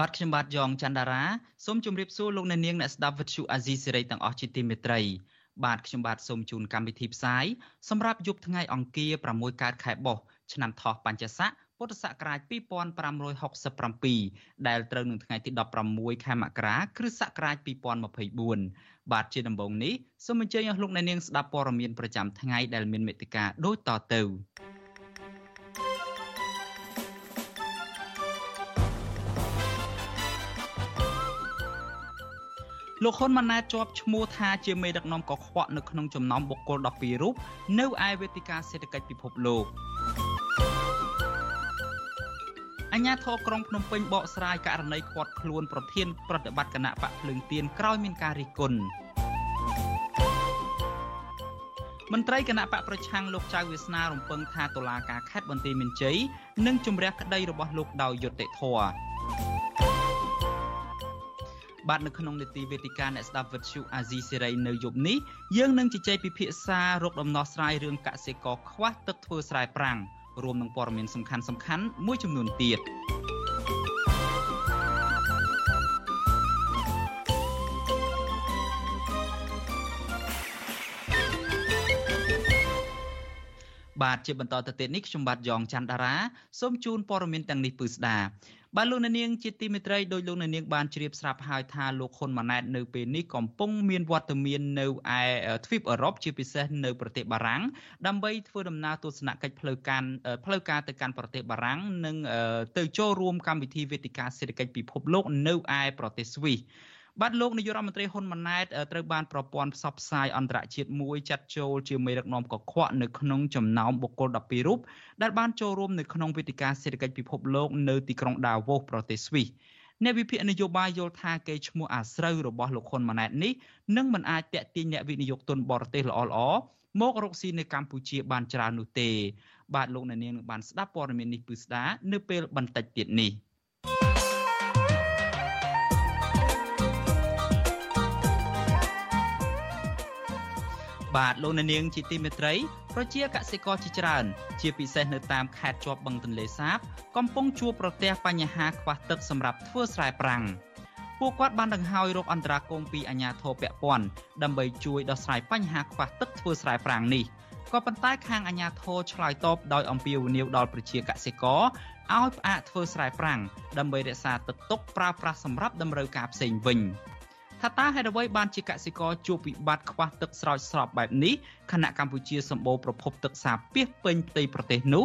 បាទខ្ញុំបាទយ៉ងច័ន្ទដារាសូមជម្រាបសួរលោកអ្នកនាងអ្នកស្ដាប់វិទ្យុអាស៊ីសេរីទាំងអស់ជាទីមេត្រីបាទខ្ញុំបាទសូមជូនកម្មវិធីផ្សាយសម្រាប់យប់ថ្ងៃអង្គារ6កើតខែបោះឆ្នាំថោះបัญចស័កពុទ្ធសករាជ2567ដែលត្រូវនឹងថ្ងៃទី16ខែមករាគ្រិស្តសករាជ2024បាទជាដំបូងនេះសូមអញ្ជើញអស់លោកអ្នកនាងស្ដាប់ព័ត៌មានប្រចាំថ្ងៃដែលមានមេត្តាដូចតទៅ លោកហ៊ុនម៉ាណែតជាប់ឈ្មោះថាជាមេដឹកនាំកខ្វក់នៅក្នុងចំណោមបុគ្គល12រូបនៅឯវេទិកាសេដ្ឋកិច្ចពិភពលោកអញ្ញាធរក្រុងភ្នំពេញបកស្រាយករណីឃាត់ខ្លួនប្រធានប្រតិបត្តិគណៈបកភ្លើងទៀនក្រោយមានការរិះគន់មន្ត្រីគណៈបកប្រឆាំងលោកចៅវាសនារំពឹងថាតុលាការខេត្តបន្ទាយមានជ័យនឹងជំរះក្តីរបស់លោកដោយយុត្តិធម៌ បាទនៅក្នុងនេតិវេទិកាអ្នកស្ដាប់វិទ្យុអាស៊ីសេរីនៅយប់នេះយើងនឹងជជែកពិភាក្សារោគដំណោះស្រាយរឿងកសិករខ្វះទឹកធ្វើស្រែប្រាំងរួមនឹងព័ត៌មានសំខាន់សំខាន់មួយចំនួនទៀត បាទជាបន្តទៅទៀតនេះខ្ញុំបាទយ៉ងច័ន្ទដារាសូមជូនព័ត៌មានទាំងនេះពឺស្ដាបាទលោកនាងជាទីមេត្រីដោយលោកនាងបានជ្រាបស្រាប់ហើយថាលោកហ៊ុនម៉ាណែតនៅពេលនេះកំពុងមានវត្តមាននៅឯទ្វីបអឺរ៉ុបជាពិសេសនៅប្រទេសបារាំងដើម្បីធ្វើដំណើរទស្សនកិច្ចផ្លូវការផ្លូវការទៅកាន់ប្រទេសបារាំងនិងទៅចូលរួមកម្មវិធីវេទិកាសេដ្ឋកិច្ចពិភពលោកនៅឯប្រទេសស្វីស បាទលោកនាយករដ្ឋមន្ត្រីហ៊ុនម៉ាណែតត្រូវបានប្រព័ន្ធផ្សព្វផ្សាយអន្តរជាតិមួយចាត់ចូលជាមេដឹកនាំកខ្វក់នៅក្នុងចំណោមបុគ្គល12រូបដែលបានចូលរួមនៅក្នុងវេទិកាសេដ្ឋកិច្ចពិភពលោកនៅទីក្រុងដាវ៉ូសប្រទេសស្វីសអ្នកវិភាគនយោបាយយល់ថាកេរឈ្មោះអាស្រូវរបស់លោកហ៊ុនម៉ាណែតនេះនឹងមិនអាចតាក់ទាញអ្នកវិនិយោគទុនបរទេសល្អៗមករកស៊ីនៅកម្ពុជាបានច្រើននោះទេ បាទលោកអ្នកនាងនឹងបានស្ដាប់ព័ត៌មាននេះពឺស្ដានៅពេលបន្តិចទៀតនេះ។ បាទលោកអ្នកនាងជាទីមេត្រីប្រជាកសិករជាច្រើន ជាពិសេសនៅតាមខេត្តជាប់បឹងទន្លេសាប កំពុងជួបប្រទះបញ្ហាខ្វះទឹកសម្រាប់ធ្វើស្រែប្រាំងពួកគាត់បានដង្ហោយរកអន្តរាគមពីអាជ្ញាធរពាក់ព័ន្ធដើម្បីជួយដោះស្រាយបញ្ហាខ្វះទឹកធ្វើស្រែប្រាំងនេះក៏ប៉ុន្តែខាងអាជ្ញាធរឆ្លើយតបដោយអំពាវនាវដល់ប្រជាកសិករឲ្យផ្អាកធ្វើស្រែប្រាំងដើម្បីរក្សាទឹកទុកប្រើប្រាស់សម្រាប់តម្រូវការផ្សេងវិញ ថាតើហេតុអ្វីបានជាកសិករជួបវិបត្តិខ្វះទឹកស្រោចស្រពបែបនេះខណៈកម្ពុជាសម្បូរប្រភពទឹកសាពាសពេញផ្ទៃប្រទេសនោះ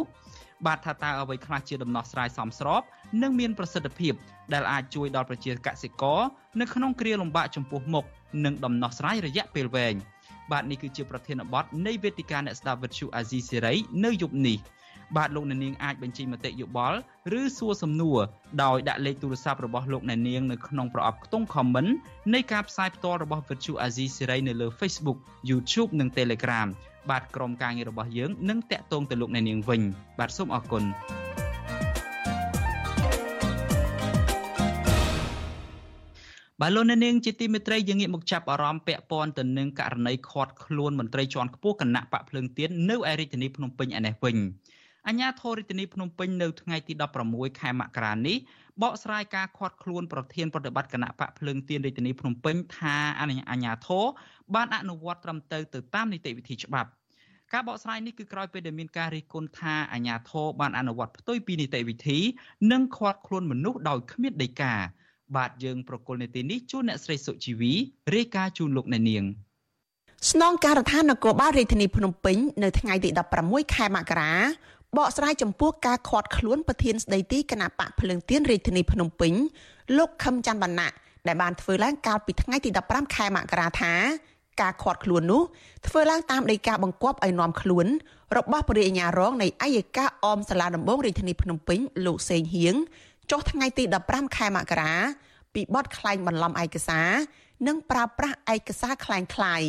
បាទថាតើអ្វីខ្លះជាដំណោះស្រាយសមស្របនិងមានប្រសិទ្ធភាពដែលអាចជួយដល់ប្រជាកសិករនៅក្នុងគ្រាលំបាកចំពោះមុខនិងដំណោះស្រាយរយៈពេលវែងបាទនេះគឺជាប្រធានបទនៃវេទិកាអ្នកស្ដាប់វិទ្យុអាស៊ីសេរីនៅយប់នេះ បាទលោកអ្នកនាងអាចបញ្ចេញមតិយោបល់ឬសួរសំណួរដោយដាក់លេខទូរស័ព្ទរបស់លោកអ្នកនាងនៅក្នុងប្រអប់ខ្ទង់ comment នៃការផ្សាយផ្ទាល់របស់ Virtual Azizi Series នៅលើ Facebook YouTube និង Telegram បាទក្រុមការងាររបស់យើងនឹងតាក់ទងទៅលោកអ្នកនាងវិញ បាទសូមអរគុណបាទលោកអ្នកនាងជាទីមេត្រីយើងងាកមកចាប់អារម្មណ៍ពាក់ព័ន្ធទៅនឹងករណីខាត់ខ្លួនមន្ត្រីជាន់ខ្ពស់គណៈបកភ្លើងទៀននៅឯរាជធានីភ្នំពេញឯនេះវិញ អាជ្ញាធររាជធានីភ្នំពេញនៅថ្ងៃទី16ខែមករានេះបកស្រាយការខាត់ខ្លួនប្រធានប្រតិបត្តិគណៈបកភ្លើងទៀនរាជធានីភ្នំពេញថាអាជ្ញាធរបានអនុវត្តត្រឹមត្រូវទៅតាមនីតិវិធីច្បាប់ការបកស្រាយនេះគឺក្រោយពេលដែលមានការរិះគន់ថាអាជ្ញាធរបានអនុវត្តផ្ទុយពីនីតិវិធីនិងខាត់ខ្លួនមនុស្សដោយគ្មានដីកាបាទយើងប្រកុលនេតិនេះជួនអ្នកស្រីសុជីវីរាយការណ៍ជូនលោកអ្នកនាងស្នងការដ្ឋាននគរបាលរាជធានីភ្នំពេញនៅថ្ងៃទី16ខែមករា បកស្រាយចំពោះការខាត់ខ្លួនប្រធានស្ដីទីគណៈបកភ្លើងទៀនរាជធានីភ្នំពេញលោកខឹមច័ន្ទវណ្ណៈដែលបានធ្វើឡើងកាលពីថ្ងៃទី15ខែមករាថាការខាត់ខ្លួននោះធ្វើឡើងតាមដីការបង្គាប់ឲ្យនាំខ្លួនរបស់ព្រះអាជ្ញារងនៃអัยការអមសាលាដំបងរាជធានីភ្នំពេញលោកសេងហៀងចុះថ្ងៃទី15ខែមករាពីបទក្លែងបន្លំឯកសារនិងប្រើប្រាស់ឯកសារក្លែងក្លាយ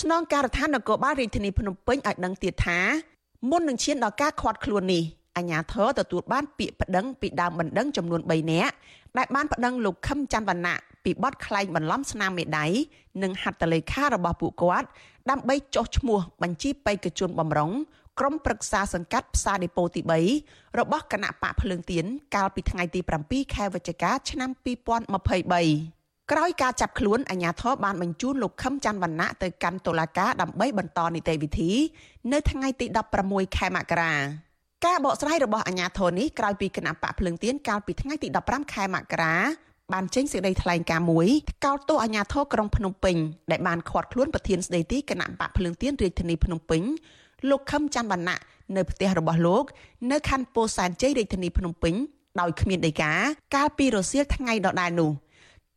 ស្នងការដ្ឋាននគរបាលរាជធានីភ្នំពេញឲ្យដឹងទៀតថា មុននឹងឈានដល់ការឃាត់ខ្លួននេះអាជ្ញាធរទទួលបានពាក្យប្តឹងពីដើមបណ្ដឹងចំនួន3នាក់ដែលបានប្តឹងលោកខឹមច័ន្ទវណ្ណៈពីបទក្លែងបន្លំស្នាមមេដៃនិងហត្ថលេខារបស់ពួកគាត់ដើម្បីចុះឈ្មោះបញ្ជីបេក្ខជនបំរុងក្រុមប្រឹក្សាសង្កាត់ផ្សារដេប៉ូទី3របស់គណៈបកភ្លើងទៀនកាលពីថ្ងៃទី7ខែវិច្ឆិកាឆ្នាំ2023 ក្រោយការចាប់ខ្លួនអាជ្ញាធរបានបញ្ជូនលោកខឹមច័ន្ទវណ្ណៈទៅកាន់តុលាការដើម្បីបន្តនីតិវិធី នៅថ្ងៃទី16ខែមករាការបកស្រាយរបស់អាជ្ញាធរនេះក្រោយពីគណៈបកភ្លើងទៀនកាលពីថ្ងៃទី15ខែមករាបានចេញសេចក្តីថ្លែងការណ៍មួយកោតទោសអាជ្ញាធរក្រុងភ្នំពេញដែលបានឃាត់ខ្លួនប្រធានស្ដីទីគណៈបកភ្លើងទៀនរាជធានីភ្នំពេញលោកខឹមច័ន្ទវណ្ណៈនៅផ្ទះរបស់លោក នៅខណ្ឌពោធិ៍សែនជ័យរាជធានីភ្នំពេញដោយគ្មានដីកាកាលពីរសៀលថ្ងៃដដែលនោះ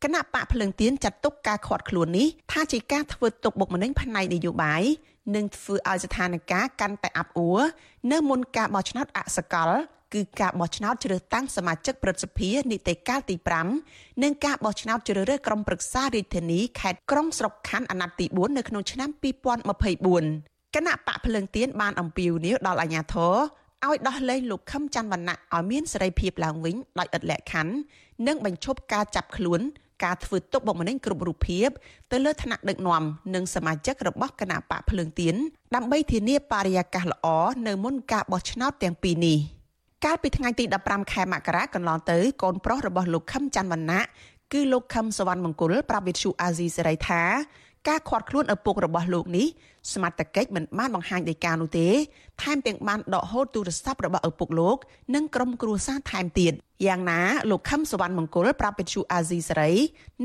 គណៈបកភ្លើងទៀនចាត់ទុកការខាត់ខ្លួននេះថាជាការធ្វើទុកបុកម្នេញផ្នែកនយោបាយនិងធ្វើឲ្យស្ថានភាពកាន់តែអាប់អួរនៅមុនការបោះឆ្នោតអសកលគឺការបោះឆ្នោតជ្រើសតាំងសមាជិកព្រឹទ្ធសភានីតិកាលទី5និងការបោះឆ្នោតជ្រើសរើសក្រុមប្រឹក្សារាជធានីខេត្តក្រុងស្រុកខណ្ឌអាណត្តិទី4នៅក្នុងឆ្នាំ2024គណៈបកភ្លើងទៀនបានអំពាវនាវដល់អាជ្ញាធរឲ្យដោះលែងលោកខឹមច័ន្ទវណ្ណៈឲ្យមានសេរីភាពឡើងវិញដោយឥតលក្ខខណ្ឌនិងបញ្ឈប់ការចាប់ខ្លួន ការធ្វើទុកបុកម្នេញគ្រប់រូបភាពទៅលើឋានៈដឹកនាំនិងសមាជិករបស់គណៈបកភ្លើងទៀនដើម្បីធានាបរិយាកាសល្អនៅមុនការបោះឆ្នោតទាំងពីរនេះ។កាលពីថ្ងៃទី15ខែមករាកន្លងទៅកូនប្រុសរបស់លោកខឹមច័ន្ទវណ្ណៈគឺលោកខឹមសវណ្ណមង្គលប្រាប់វិទ្យុអាស៊ីសេរីថាការខាត់ខ្លួនឪពុករបស់លោកនេះ សមត្ថកិច្ចមិនបានបង្ហាញដីកានោះទេថែមទាំងបានដកហូតទូរស័ព្ទរបស់ឪពុកលោកនិងក្រុមគ្រួសារថែមទៀតយ៉ាងណាលោកខឹមសវណ្ណមង្គលប្រាប់វិទ្យុអាស៊ីសេរី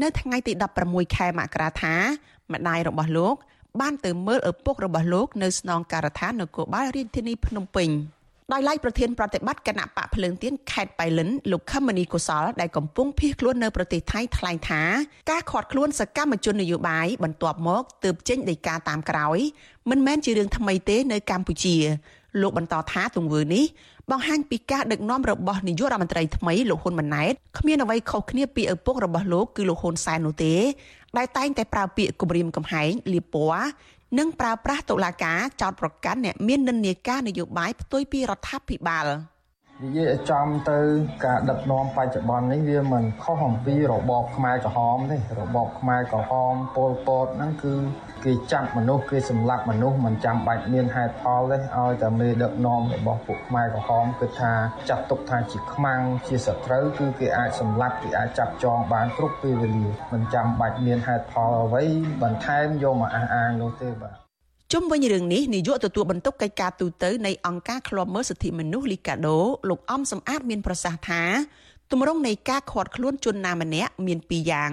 នៅថ្ងៃទី16ខែមករាថាម្ដាយរបស់លោកបានទៅមើលឪពុករបស់លោកនៅស្នងការដ្ឋាននគរបាលរាជធានីភ្នំពេញ។ ដោយឡែកប្រធានប្រតិបត្តិគណៈបកភ្លើងទៀនខេត្តបៃលិនលោកខឹមមនីកុសលដែលកំពុងភៀសខ្លួននៅប្រទេសថៃថ្លែងថាការខាត់ខ្លួនសកម្មជននយោបាយបន្ទាប់មកទើបចេញដីកាតាមក្រោយមិនមែនជារឿងថ្មីទេនៅកម្ពុជាលោកបន្តថាទង្វើនេះបង្ហាញពីការដឹកនាំរបស់នាយករដ្ឋមន្ត្រីថ្មីលោកហ៊ុនម៉ាណែតគ្មានអ្វីខុសគ្នាពីឪពុករបស់លោកគឺលោកហ៊ុនសែននោះទេដែលតែងតែប្រើពាក្យគំរាមកំហែងលៀបពណ៌ និងប្រើប្រាស់តុលាការចោតប្រកាន់អ្នកមាននិន្នាការនយោបាយផ្ទុយពីរដ្ឋាភិបាល និយាយឲ្យចំទៅការដឹកនាំបច្ចុប្បន្ននេះវាមិនខុសអំពីរបបខ្មែរក្រហមទេរបបខ្មែរក្រហមពលពតហ្នឹងគឺគេចាប់មនុស្សគេសម្លាប់មនុស្សមិនចាំបាច់មានហេតុផលទេឲ្យតែមេដឹកនាំរបស់ពួកខ្មែរក្រហមគិតថាចាត់ទុកថាជាខ្មាំងជាសត្រូវគឺគេអាចសម្លាប់គេអាចចាប់ចងបានគ្រប់ពេលវេលាមិនចាំបាច់មានហេតុផលអ្វីបន្ថែមយកមកអះអាងនោះទេបាទ ជុំវិញរឿងនេះនាយកទទួលបន្ទុកកិច្ចការទូតនៃអង្គការឃ្លាំមើលសិទ្ធិមនុស្សលីកាដូលោកអំសំអាតមានប្រសាសន៍ថាទម្រង់នៃការខាត់ខ្លួនជនណាម្នាក់មានពីរយ៉ាង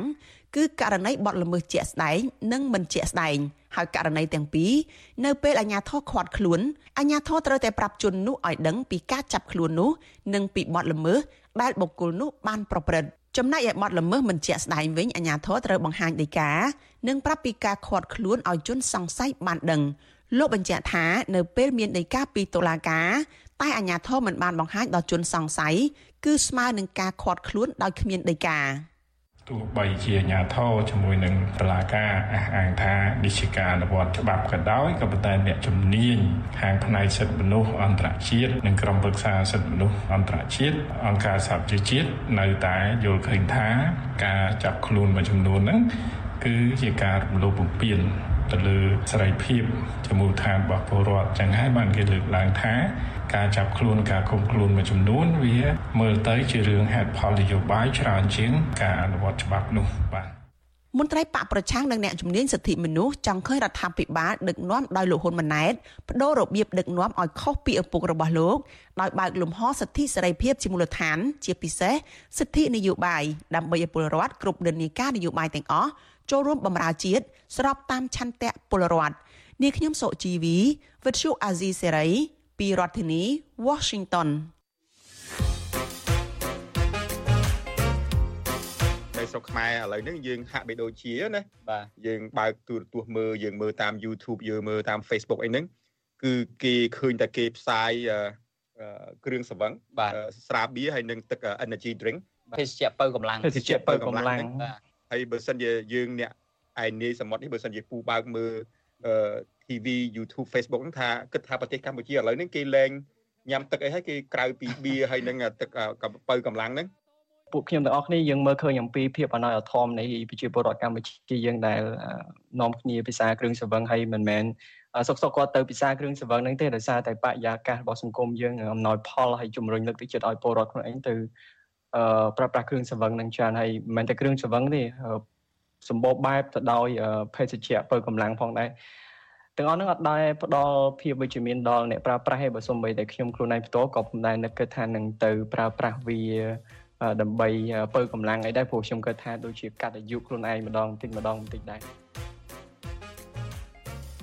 គឺករណីបទល្មើសជាក់ស្ដែងនិងមិនជាក់ស្ដែងហើយករណីទាំងពីរនៅពេលអាជ្ញាធរឃាត់ខ្លួនអាជ្ញាធរត្រូវតែប្រាប់ជននោះឲ្យដឹងពីការចាប់ខ្លួននោះនិងពីបទល្មើសដែលបុគ្គលនោះបានប្រព្រឹត្ត ចំណែកឯបទល្មើសមិនជាក់ស្ដែងវិញអាជ្ញាធរត្រូវបង្ហាញដីកានិងប្រាប់ពីការឃាត់ខ្លួនឲ្យជនសង្ស័យបានដឹងលោកបញ្ជាក់ថានៅពេលមានដីកាពីតុលាការតែអាជ្ញាធរមិនបានបង្ហាញដល់ជនសង្ស័យគឺស្មើនឹងការឃាត់ខ្លួនដោយគ្មានដីកា ទោះបីជាអាជ្ញាធរជាមួយនឹងតុលាការអះអាងថានេះជាការអនុវត្តច្បាប់ក៏ដោយក៏ប៉ុន្តែអ្នកជំនាញខាងផ្នែកសិទ្ធិមនុស្សអន្តរជាតិនិងក្រុមប្រឹក្សាសិទ្ធិមនុស្សអន្តរជាតិអង្គការសហប្រជាជាតិនៅតែយល់ឃើញថាការចាប់ខ្លួនមួយចំនួនហ្នឹងគឺជាការរំលោភបំពានទៅលើសេរីភាពជាមូលដ្ឋានរបស់ពលរដ្ឋចឹងហើយបានគេលើកឡើងថា ការចាប់ខ្លួនការឃុំខ្លួនមួយចំនួនវាមើលទៅជារឿងហេតុផលនយោបាយច្រើនជាងការអនុវត្តច្បាប់នោះបាទមន្ត្រីបកប្រឆាំងនិងអ្នកជំនាញសិទ្ធិមនុស្សចង់ឃើញរដ្ឋាភិបាលដឹកនាំដោយលោកហ៊ុនម៉ាណែតបដូររបៀបដឹកនាំឲ្យខុសពីឪពុករបស់លោកដោយបើកលំហសិទ្ធិសេរីភាពជាមូលដ្ឋាន ជាពិសេសសិទ្ធិនយោបាយដើម្បីឲ្យពលរដ្ឋគ្រប់និន្នាការនយោបាយទាំងអស់ចូលរួមបម្រើជាតិស្របតាមឆន្ទៈពលរដ្ឋនាងខ្ញុំសុជីវីវិទ្យុអាស៊ីសេរី ពីរដ្ឋធានី Washington នៅស្រុកខ្មែរឥឡូវនេះយើងហាក់បីដូចជាណាបាទយើងបើកទូរទស្សន៍មើលយើងមើលតាម YouTube យើងមើលតាម Facebook អីហ្នឹងគឺគេឃើញតែគេផ្សាយគ្រឿងសង្វឹងស្រាបៀរហើយនិងទឹក energy drink ភេសជ្ជៈបើកម្លាំងភេសជ្ជៈបើកម្លាំងបាទហើយបើសិនជាយើងអ្នកឯនាយសមុទ្រនេះបើសិនជាពូបើកមើលអឺ TV YouTube Facebook ហ្នឹងថាគិតថាប្រទេសកម្ពុជាឥឡូវនេះគេលែងញ៉ាំទឹកអីហើយគេក្រៅពីបៀហើយនឹងទឹកបើកម្លាំងហ្នឹងពួកខ្ញុំទាំងអស់គ្នាយើងមើលឃើញអំពីភាពអណោយអធមនៃប្រជាពលរដ្ឋកម្ពុជាយើងដែលនាំគ្នាភាសាគ្រឿងសង្វឹងហើយមិនមែនសុកសុកគាត់ទៅពិសាគ្រឿងសង្វឹងហ្នឹងទេដោយសារតែបរិយាកាសរបស់សង្គមយើងអំណោយផលហើយជំរុញលើកទឹកចិត្តឲ្យពលរដ្ឋខ្លួនឯងទៅអឺប្រើប្រាស់គ្រឿងសង្វឹងហ្នឹងច្រើនហើយមិនមែនតែគ្រឿងសង្វឹងទេសម្បូរបែបទៅដោយភេសជ្ជៈបើកម្លាំងផងដែរ ទាំងអស់ហ្នឹងអត់ដែរផ្ដល់ភាពវិជ្ជមានដល់អ្នកប្រើប្រាស់ឯបើសូម្បីតែខ្ញុំខ្លួនឯងផ្ទាល់ក៏មិនដែរនឹកគិតថានឹងទៅប្រើប្រាស់វាដើម្បីបើកម្លាំងអីដែរព្រោះខ្ញុំគិតថាដូចជាកាត់អាយុខ្លួនឯងម្ដងបន្តិចម្ដងបន្តិចដែរ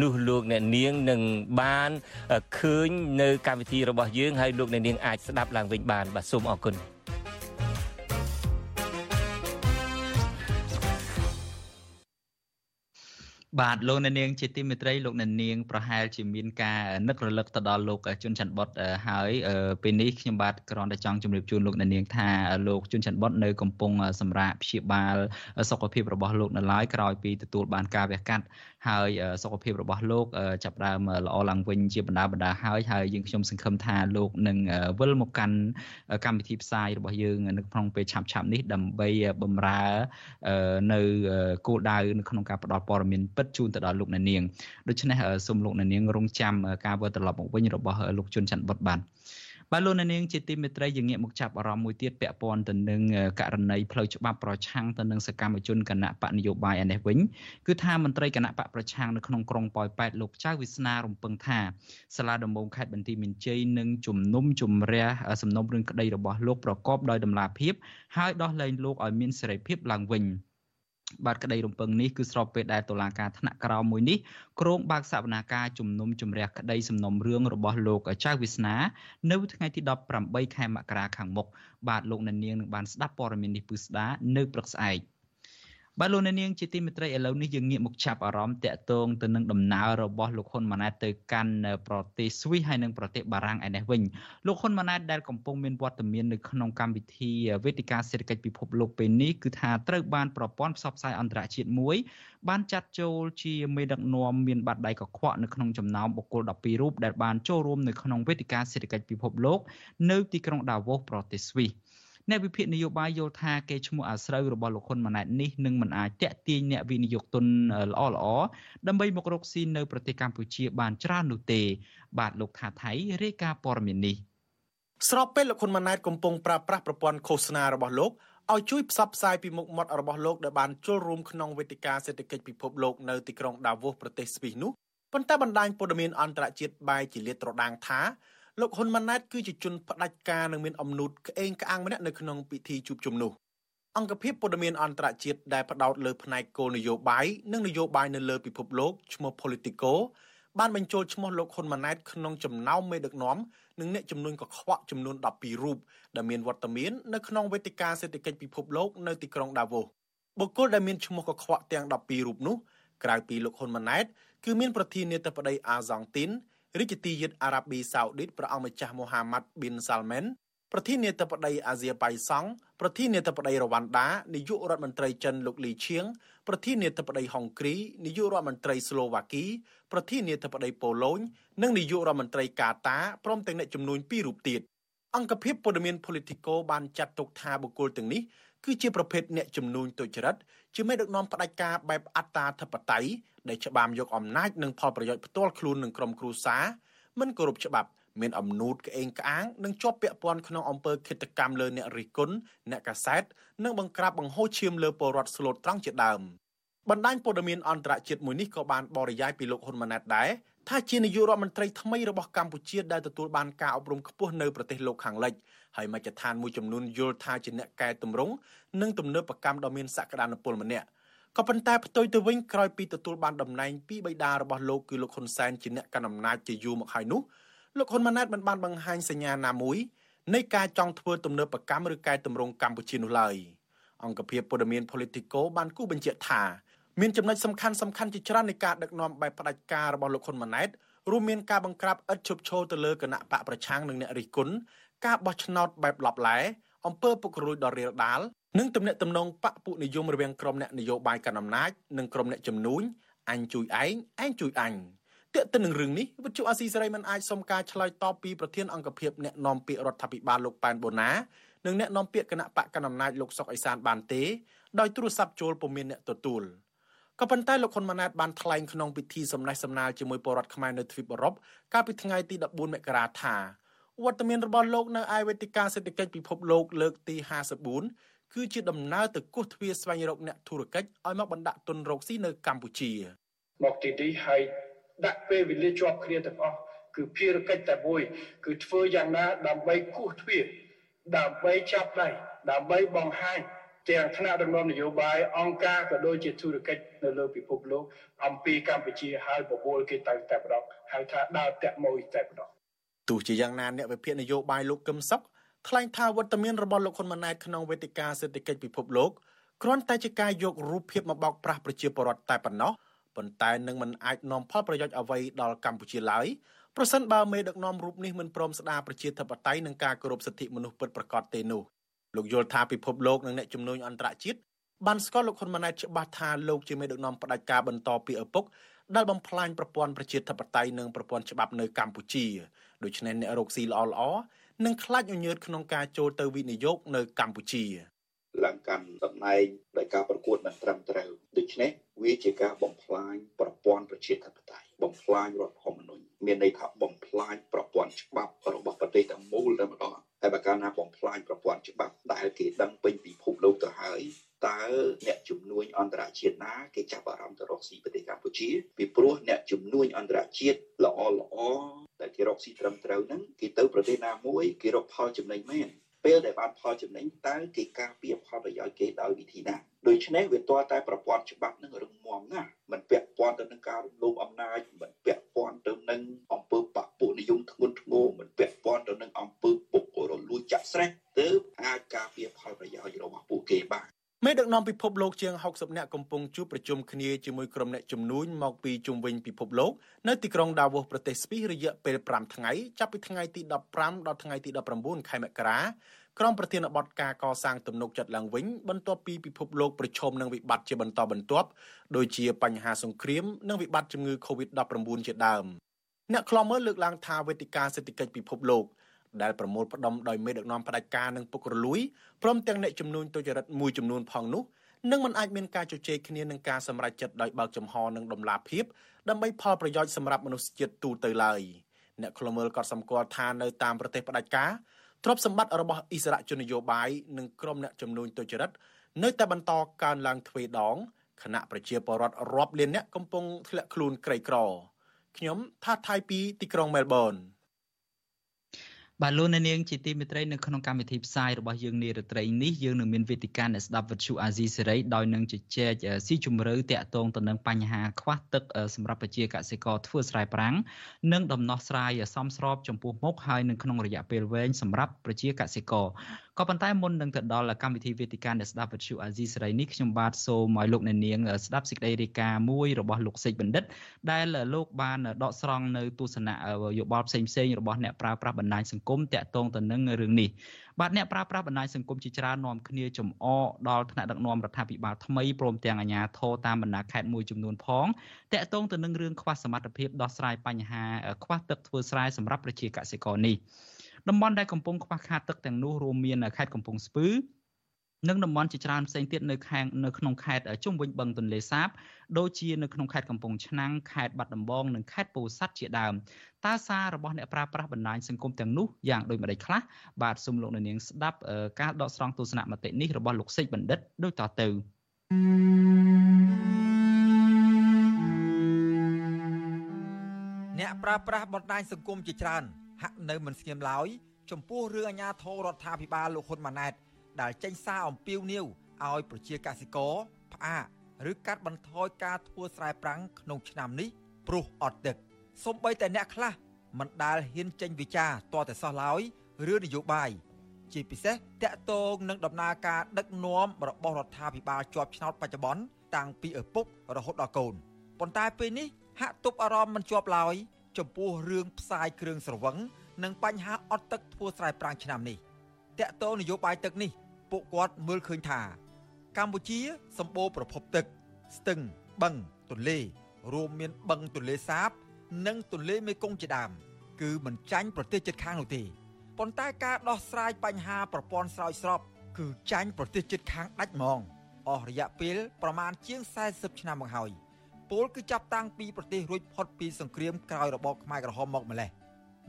នោះលោកអ្នកនាងនឹងបានឃើញនៅកម្មវិធីរបស់យើងហើយលោកអ្នកនាងអាចស្ដាប់ឡើងវិញបានបាទសូមអរគុណបាទលោកអ្នកនាងជាទីមេត្រីលោកអ្នកនាងប្រហែលជាមានការនឹករលឹកទៅដល់លោកជុនច័ន្ទបុតហើយពេលនេះខ្ញុំបាទគ្រាន់តែចង់ជម្រាបជូនលោកអ្នកនាងថាលោកជុនច័ន្ទបុតនៅកំពុងសម្រាកព្យាបាលសុខភាពរបស់លោកនៅឡើយក្រោយពីទទួលបានការវះកាត់ ហើយសុខភាពរបស់លោកចាប់ផ្ដើមល្អឡើងវិញជាបណ្ដាបណ្ដាហើយហើយយើងខ្ញុំសង្ឃឹមថាលោកនឹងវិលមកកាន់កម្មវិធីផ្សាយរបស់យើងនៅក្នុងពេលឆាប់ឆាប់នេះដើម្បីបំរើនៅគោលដៅនៅក្នុងការផ្តល់ព័ត៌មានពិតជូនទៅដល់លោកអ្នកនាងដូច្នេះសូមលោកអ្នកនាងរងចាំការវិលត្រឡប់មកវិញរបស់លោកជុនច័ន្ទបុតបាទ បាទលោកនាងជាទីមេត្រីយើងងាកមកចាប់អារម្មណ៍មួយទៀតពាក់ព័ន្ធទៅនឹងករណីផ្លូវច្បាប់ប្រឆាំងទៅនឹងសកម្មជនគណៈបកនយោបាយឯនេះវិញគឺថាមន្ត្រីគណៈបកប្រឆាំងនៅក្នុងក្រុងប៉ោយប៉ែតលោកចៅវិស្នារំពឹងថាសាលាដំបងខេត្តបន្ទាយមានជ័យនឹងជំនុំជម្រះសំណុំរឿងក្តីរបស់លោកប្រកបដោយតម្លាភាពហើយដោះលែងលោកឲ្យមានសេរីភាពឡើងវិញ។ បាទក្តីរំពឹងនេះគឺស្របពេលដែលតុលាការថ្នាក់ក្រោមមួយនេះក្រុងបើកសវនាការជំនុំជម្រះក្តីសំណុំរឿងរបស់លោកចៅវាសនានៅថ្ងៃទី18ខែមករាខាងមុខបាទលោកអ្នកនាងនឹងបានស្ដាប់ព័ត៌មាននេះពឹស្ដានៅព្រឹកស្អែក បាទលោកអ្នកនាងជាទីមេត្រីឥឡូវនេះយើងងាកមកចាប់អារម្មណ៍តាក់ទងទៅនឹងដំណើររបស់លោកហ៊ុនម៉ាណែតទៅកាន់ប្រទេសស្វីសហើយនិងប្រទេសបារាំងឯនេះវិញលោកហ៊ុនម៉ាណែតដែលកំពុងមានវត្តមាននៅក្នុងកម្មវិធីវេទិកាសេដ្ឋកិច្ចពិភពលោកពេលនេះគឺថាត្រូវបានប្រព័ន្ធផ្សព្វផ្សាយអន្តរជាតិមួយ បានចាត់ចូលជាមេដឹកនាំមានបាតដៃកខ្វក់នៅក្នុងចំណោមបុគ្គល12រូបដែលបានចូលរួមនៅក្នុងវេទិកាសេដ្ឋកិច្ចពិភពលោក នៅទីក្រុងដាវូសប្រទេសស្វីស អ្នកវិភាគនយោបាយយល់ថាគេឈ្មោះអាស្រូវរបស់លោកហ៊ុនម៉ាណែតនេះនឹងមិនអាចតាក់ទាញអ្នកវិនិយោគទុនល្អល្អដើម្បីមករកស៊ីនៅប្រទេសកម្ពុជាបានច្រើននោះទេ បាទលោកថាថៃរាយការណ៍ព័ត៌មាននេះស្របពេលលោកហ៊ុនម៉ាណែតកំពុងប្រើប្រាស់ប្រព័ន្ធឃោសនារបស់លោកឲ្យជួយផ្សព្វផ្សាយពីមុខមាត់របស់លោកដែលបានចូលរួមក្នុងវេទិកាសេដ្ឋកិច្ចពិភពលោកនៅទីក្រុងដាវូសប្រទេសស្វីសនោះប៉ុន្តែបណ្ដាញព័ត៌មានអន្តរជាតិបែរជាលាតត្រដាងថា លោកហ៊ុនម៉ាណែតគឺជាជនផ្ដាច់ការនិងមានអំណួតក្អេងក្អាងម្នាក់នៅក្នុងពិធីជួបជុំនោះអង្គភាពព័ត៌មានអន្តរជាតិដែលផ្ដោតលើផ្នែកគោលនយោបាយនិងនយោបាយនៅលើពិភពលោកឈ្មោះ Politico បានបញ្ចូលឈ្មោះលោកហ៊ុនម៉ាណែតក្នុងចំណោមមេដឹកនាំនិងអ្នកជំនួញកខ្វក់ចំនួន12រូបដែលមានវត្តមាននៅក្នុងវេទិកាសេដ្ឋកិច្ចពិភពលោកនៅទីក្រុងដាវូសបុគ្គលដែលមានឈ្មោះកខ្វក់ទាំង12រូបនោះក្រៅពីលោកហ៊ុនម៉ាណែតគឺមានប្រធានាធិបតីអាហ្សង់ទីន រាជទាយាទអារ៉ាប៊ីសាអូឌីតព្រះអង្គម្ចាស់មូហាម៉ាត់ប៊ីនសាល់មែនប្រធានាធិបតីអាស៊ីបៃសង់ប្រធានាធិបតីរវ៉ាន់ដានាយករដ្ឋមន្ត្រីចិនលោកលីឈៀងប្រធានាធិបតីហុងគ្រីនាយករដ្ឋមន្ត្រីស្លូវ៉ាគីប្រធានាធិបតីប៉ូឡូញនិងនាយករដ្ឋមន្ត្រីកាតាព្រមទាំងអ្នកជំនួញពីររូបទៀតអង្គភាពព័ត៌មាន Politico បានចាត់ទុកថាបុគ្គលទាំងនេះគឺជាប្រភេទអ្នកជំនួញទុច្ចរិត ជាមេដឹកនាំផ្ដាច់ការបែបអត្តាធិបតេយ្យដែលច្បាមយកអំណាចនិងផលប្រយោជន៍ផ្ទាល់ខ្លួននឹងក្រុមគ្រួសារមិនគោរពច្បាប់មានអំណូតក្អេងក្អាងនិងជាប់ពាក់ព័ន្ធក្នុងអំពើឃាតកម្មលើអ្នករិះគន់អ្នកកាសែតនិងបង្ក្រាបបង្ហូរឈាមលើពលរដ្ឋស្លូតត្រង់ជាដើមបណ្ដាញព័ត៌មានអន្តរជាតិមួយនេះក៏បានបរិយាយពីលោកហ៊ុនម៉ាណែតដែរ ថាជានាយករដ្ឋមន្ត្រីថ្មីរបស់កម្ពុជាដែលទទួលបានការអប់រំខ្ពស់នៅប្រទេសលោកខាងលិចហើយមជ្ឈដ្ឋានមួយចំនួនយល់ថាជាអ្នកកែតម្រង់និងទំនើបកម្មដ៏មានសក្តានុពលម្នាក់ក៏ប៉ុន្តែផ្ទុយទៅវិញក្រោយពីទទួលបានតំណែងពីបិតារបស់លោកគឺលោកហ៊ុនសែនជាអ្នកកាន់អំណាចជាយូរមកហើយនោះលោកហ៊ុនម៉ាណែតមិនបានបង្ហាញសញ្ញាណាមួយនៃការចង់ធ្វើទំនើបកម្មឬកែតម្រង់កម្ពុជានោះឡើយអង្គភាពព័ត៌មាន Politico បានគូបញ្ជាក់ថា មានចំណុចសំខាន់សំខាន់ជាច្រើននៃការដឹកនាំបែបផ្ដាច់ការរបស់លោកហ៊ុនម៉ាណែតរួមមានការបង្ក្រាបឥតឈប់ឈរទៅលើគណៈបកប្រឆាំងនិងអ្នករិះគន់ការបោះឆ្នោតបែបឡប់ឡែអំពើពុករលួយដ៏រាលដាលនិងទំនាក់ទំនងបកពុនិយមរវាងក្រុមអ្នកនយោបាយកាន់អំណាចនិងក្រុមអ្នកជំនួញអញជួយឯងឯងជួយអញទាក់ទិននឹងរឿងនេះវិទ្យុអាស៊ីសេរីមិនអាចសុំការឆ្លើយតបពីប្រធានអង្គភិបអ្នកនាំពាក្យរដ្ឋាភិបាលលោកប៉ែនបូណានិងអ្នកនាំពាក្យគណៈបកកណ្ដាលអំណាចលោកសុកអេសានបានទេដោយទូរស័ព្ទចូលពុំមានអ្នកទទួល ក៏ប៉ុន្តែលោកហ៊ុនម៉ាណែតបានថ្លែងក្នុងពិធីសំណេះសំណាលជាមួយពលរដ្ឋខ្មែរនៅទ្វីបអឺរ៉ុបកាលពីថ្ងៃទី14មករាថាវត្តមានរបស់លោកនៅឯវេទិកាសេដ្ឋកិច្ចពិភពលោកលើកទី54គឺជាដំណើរទៅគោះទ្វារស្វែងរកអ្នកធុរកិច្ចឲ្យមកបណ្ដាក់ទុនរកស៊ីនៅកម្ពុជាមកទីនេះហើយដាក់ពេលវេលាជាប់គ្នាទាំងអស់គឺភារកិច្ចតែមួយ គឺធ្វើយ៉ាងណាដើម្បីគោះទ្វារដើម្បីចាប់ដៃដើម្បីបង្ហាញ ទាំងថ្នាក់ដឹកនាំនយោបាយអង្គការក៏ដូចជាធុរកិច្ចនៅលើពិភពលោកអំពីកម្ពុជាហើយបបួលគេទៅតែម្ដងហៅថាដើរតាក់មួយតែម្ដងទោះជាយ៉ាងណាអ្នកវិភាគនយោបាយលោកកឹមសុខថ្លែងថាវត្តមានរបស់លោកហ៊ុនម៉ាណែតក្នុងវេទិកាសេដ្ឋកិច្ចពិភពលោកគ្រាន់តែជាការយករូបភាពមកបោកប្រាស់ប្រជាពលរដ្ឋតែប៉ុណ្ណោះប៉ុន្តែនឹងមិនអាចនាំផលប្រយោជន៍អ្វីដល់កម្ពុជាឡើយប្រសិនបើមេដឹកនាំរូបនេះមិនព្រមស្ដារប្រជាធិបតេយ្យនិងការគោរពសិទ្ធិមនុស្សពិតប្រាកដទេនោះ លោកយល់ថាពិភពលោកនិងអ្នកជំនួយអន្តរជាតិបានស្គាល់លោកហ៊ុនម៉ាណែតច្បាស់ថាលោកជាមេដឹកនាំផ្ដាច់ការបន្តពីឪពុកដែលបំផ្លាញប្រព័ន្ធប្រជាធិបតេយ្យនិងប្រព័ន្ធច្បាប់នៅកម្ពុជាដូច្នេះអ្នករកស៊ីល្អល្អនឹងខ្លាចញញើតក្នុងការចូលទៅវិនិយោគនៅកម្ពុជាឡើងកាន់តំណែងដោយការប្រកួតមិនត្រឹមត្រូវដូច្នេះវាជាការបំផ្លាញប្រព័ន្ធប្រជាធិបតេយ្យបំផ្លាញរដ្ឋធម្មនុញ្ញមានន័យថាបំផ្លាញប្រព័ន្ធច្បាប់របស់ប្រទេសទាំងមូលតែម្ដង តែបើកាលណាបំផ្លាញប្រព័ន្ធច្បាប់ដែលគេដឹងពេញពិភពលោកទៅហើយតើអ្នកជំនួញអន្តរជាតិណាគេចាប់អារម្មណ៍ទៅរកស៊ីប្រទេសកម្ពុជាពីព្រោះអ្នកជំនួញអន្តរជាតិល្អល្អដែលគេរកស៊ីត្រឹមត្រូវហ្នឹងគេទៅប្រទេសណាមួយគេរកផលចំណេញមែន ពេលដែលបានផលចំណេញតើគេការពារផលប្រយោជន៍គេដោយវិធីណាដូច្នេះវាទាល់តែប្រព័ន្ធច្បាប់នឹងរឹងមាំណាស់មិនពាក់ព័ន្ធទៅនឹងការរំលោភអំណាចមិនពាក់ព័ន្ធទៅនឹងអំពើបពុនិយមធ្ងន់ធ្ងរមិនពាក់ព័ន្ធទៅនឹងអំពើពុករលួយចាក់ស្រេះទើបអាចការពារផលប្រយោជន៍របស់ពួកគេបាន មេដឹកនាំពិភពលោកជាង60នាក់កំពុងជួបប្រជុំគ្នាជាមួយក្រុមអ្នកជំនួញមកពីជុំវិញពិភពលោកនៅទីក្រុងដាវូសប្រទេសស្វីសរយៈពេល5ថ្ងៃចាប់ពីថ្ងៃទី15ដល់ថ្ងៃទី19ខែមករាក្រុមប្រធានបទការកសាងទំនុកចិត្តឡើងវិញបន្ទាប់ពីពិភពលោកប្រឈមនឹងវិបត្តិជាបន្តបន្ទាប់ដូចជាបញ្ហាសង្គ្រាមនិងវិបត្តិជំងឺ Covid-19 ជាដើមអ្នកខ្លាំមើលលើកឡើងថាវេទិកាសេដ្ឋកិច្ចពិភពលោក ដែលប្រមូលផ្ដុំដោយមេដឹកនាំផ្ដាច់ការនិងពុករលួយព្រមទាំងអ្នកចំនួនទុច្ចរិតមួយចំនួនផងនោះនឹងមិនអាចមានការជជែកគ្នានឹងការសម្រេចចិត្តដោយបើកចំហនិងដំណាភាពដើម្បីផលប្រយោជន៍សម្រាប់មនុស្សជាតិទូទៅឡើយអ្នកខ្លាំមើលក៏សម្គាល់ថានៅតាមប្រទេសផ្ដាច់ការទ្រព្យសម្បត្តិរបស់អិសរាជជននយោបាយនិងក្រុមអ្នកជំនួញទុច្ចរិតនៅតែបន្តកើនឡើងទ្វេដងគណៈប្រជាពលរដ្ឋរាប់លានអ្នកកំពុងធ្លាក់ខ្លួនក្រីក្រខ្ញុំថាថៃពីទីក្រុងមែលប៊ន បាទលោកអ្នកនាងជាទីមេត្រីនៅក្នុងកម្មវិធីផ្សាយរបស់យើងនារាត្រីនេះយើងនឹងមានវេទិកាអ្នកស្ដាប់វិទ្យុអាស៊ីសេរីដោយនឹងជជែកស៊ីជម្រៅតាក់ទងទៅនឹងបញ្ហាខ្វះទឹកសម្រាប់ប្រជាកសិករធ្វើស្រែប្រាំងនិងដំណោះស្រាយសមស្របចំពោះមុខហើយនឹងក្នុងរយៈពេលវែងសម្រាប់ប្រជាកសិករក៏ប៉ុន្តែមុននឹងទៅដល់កម្មវិធីវេទិកាអ្នកស្ដាប់វិទ្យុអាស៊ីសេរីនេះខ្ញុំបាទសូមឲ្យលោកអ្នកនាងស្ដាប់សេចក្តីរាយការណ៍មួយរបស់លោកសេចបណ្ឌិត ដែលលោកបានដកស្រង់នៅទស្សនៈយោបល់ផ្សេងផ្សេងរបស់អ្នកប្រើប្រាស់បណ្ដាញសង្គមតាក់ទងទៅនឹងរឿងនេះបាទអ្នកប្រើប្រាស់បណ្ដាញសង្គមជាច្រើននាំគ្នាចំអកដល់ថ្នាក់ដឹកនាំរដ្ឋាភិបាលថ្មីព្រមទាំងអាជ្ញាធរតាមបណ្ដាខេត្តមួយចំនួនផងតាក់ទងទៅនឹងរឿងខ្វះសមត្ថភាពដោះស្រាយបញ្ហាខ្វះទឹកធ្វើស្រែសម្រាប់ប្រជាកសិករនេះ តំបន់ដែលកំពុងខ្វះខាតទឹកទាំងនោះរួមមានខេត្តកំពង់ស្ពឺនិងតំបន់ជាច្រើនផ្សេងទៀតនៅខាងនៅក្នុងខេត្តជុំវិញបឹងទន្លេសាបដូចជានៅក្នុងខេត្តកំពង់ឆ្នាំងខេត្តបាត់ដំបងនិងខេត្តពោធិ៍សាត់ជាដើមតើសាររបស់អ្នកប្រើប្រាស់បណ្ដាញសង្គមទាំងនោះយ៉ាងដូចម្តេចខ្លះបាទសូមលោកនាងស្ដាប់ការដកស្រង់ទស្សនៈមតិនេះរបស់លោកសេចបណ្ឌិតដូចតទៅ thank you ប្រើប្រាស់បណ្ដាញសង្គមជាច្រើន ហាក់នៅមិនស្ងៀមឡើយចំពោះរឿងអាញាធររដ្ឋាភិបាលលោកហ៊ុនម៉ាណែតដែលចេញសារអំពាវនាវឲ្យប្រជាកសិករផ្អាកឬកាត់បន្ថយការធ្វើស្រែប្រាំងក្នុងឆ្នាំនេះព្រោះអត់ទឹកសូម្បីតែអ្នកខ្លះមិនដាល់ហ៊ានចេញវិចារតតែសោះឡើយរឿងនយោបាយជាពិសេសតកតងនឹងដំណើរការដឹកនាំរបស់រដ្ឋាភិបាលជាប់ឆ្នោតបច្ចុប្បន្នតាំងពីឪពុករហូតដល់កូនប៉ុន្តែពេលនេះហាក់ទប់អារម្មណ៍មិនជាប់ឡើយ ចំពោះរឿងផ្សាយគ្រឿងស្រវឹងនិងបញ្ហាអត់ទឹកធ្វើស្រែប្រាំងឆ្នាំនេះតកតងនយោបាយទឹកនេះពួកគាត់មើលឃើញថា កម្ពុជាសម្បូរប្រភពទឹក ស្ទឹងបឹងទន្លេរួមមានបឹងទន្លេសាប និងទន្លេមេគង្គជាដើមគឺមិនចាញ់ប្រទេសជិតខាងនោះទេប៉ុន្តែការដោះស្រាយបញ្ហាប្រព័ន្ធស្រោចស្រពគឺចាញ់ប្រទេសជិតខាងដាច់ហ្មងអស់រយៈពេលប្រមាណជាង40ឆ្នាំមកហើយ ពលគឺចាប់តាំងពីប្រទេសរួចផុតពីសង្គ្រាមក្រោយរបបខ្មែរក្រហមមកម្លេះ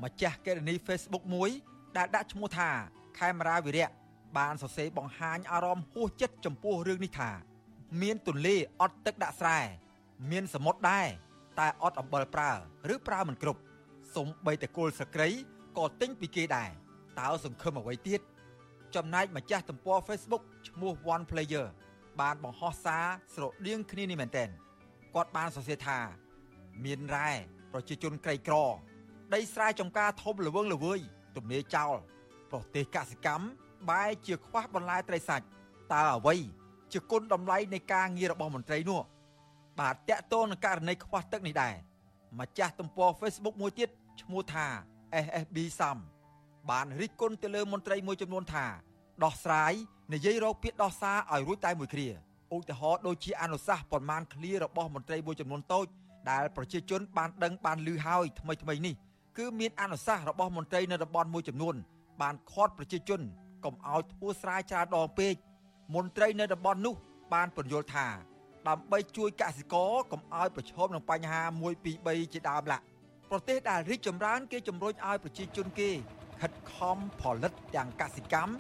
ម្ចាស់កេរនី Facebook មួយ ដែលដាក់ឈ្មោះថាខេមរាវិរៈបានសរសេរបង្ហាញអារម្មណ៍ហួសចិត្តចំពោះរឿងនេះថា មានទន្លេអត់ទឹកដាក់ស្រែមានសមុទ្រដែរតែអត់អំបិលប្រើឬប្រើមិនគ្រប់សំបីតែគល់សក្រីក៏ទិញពីគេដែរតើសង្ឃឹមអ្វីទៀតចំណែកម្ចាស់ទំព័រ Facebook ឈ្មោះ One Player បានបង្ហោះសារស្រដៀងគ្នានេះមែនទែន គាត់បានសរសេរថា មានរ៉ែប្រជាជនក្រីក្រ ដីស្រែចម្ការធំល្វឹងល្វើយទំនេរចោលប្រទេសកសិកម្មបែរជាខ្វះបន្លែត្រីសាច់តើអ្វីជាគុណតម្លៃនៃការងាររបស់មន្ត្រីនោះបាទតកតងនឹងករណីខ្វះទឹកនេះដែរម្ចាស់ទំព័រ Facebook មួយទៀតឈ្មោះថា SSB សំបានរិះគន់ទៅលើមន្ត្រីមួយចំនួនថា ដោះស្រាយនិយាយរកពាក្យដោះសារឲ្យរួចតែមួយគ្រា ឧទាហរណ៍ដូចជាអនុសាសន៍ប៉ុន្មានឃ្លារបស់មន្ត្រីមួយចំនួនតូចដែលប្រជាជនបានដឹងបានឮហើយថ្មីថ្មីនេះគឺមានអនុសាសន៍របស់មន្ត្រីនៅតំបន់មួយចំនួន បានខាត់ប្រជាជនកុំឲ្យធ្វើស្រែច្រើនដងពេកមន្ត្រីនៅតំបន់នោះ បានពន្យល់ថា ដើម្បីជួយកសិករកុំឲ្យប្រឈមនឹងបញ្ហា1 2 3ជាដើមឡាប្រទេសដែលរីកចម្រើនគេជំរុញឲ្យប្រជាជនគេខិតខំផលិតទាំងកសិកម្ម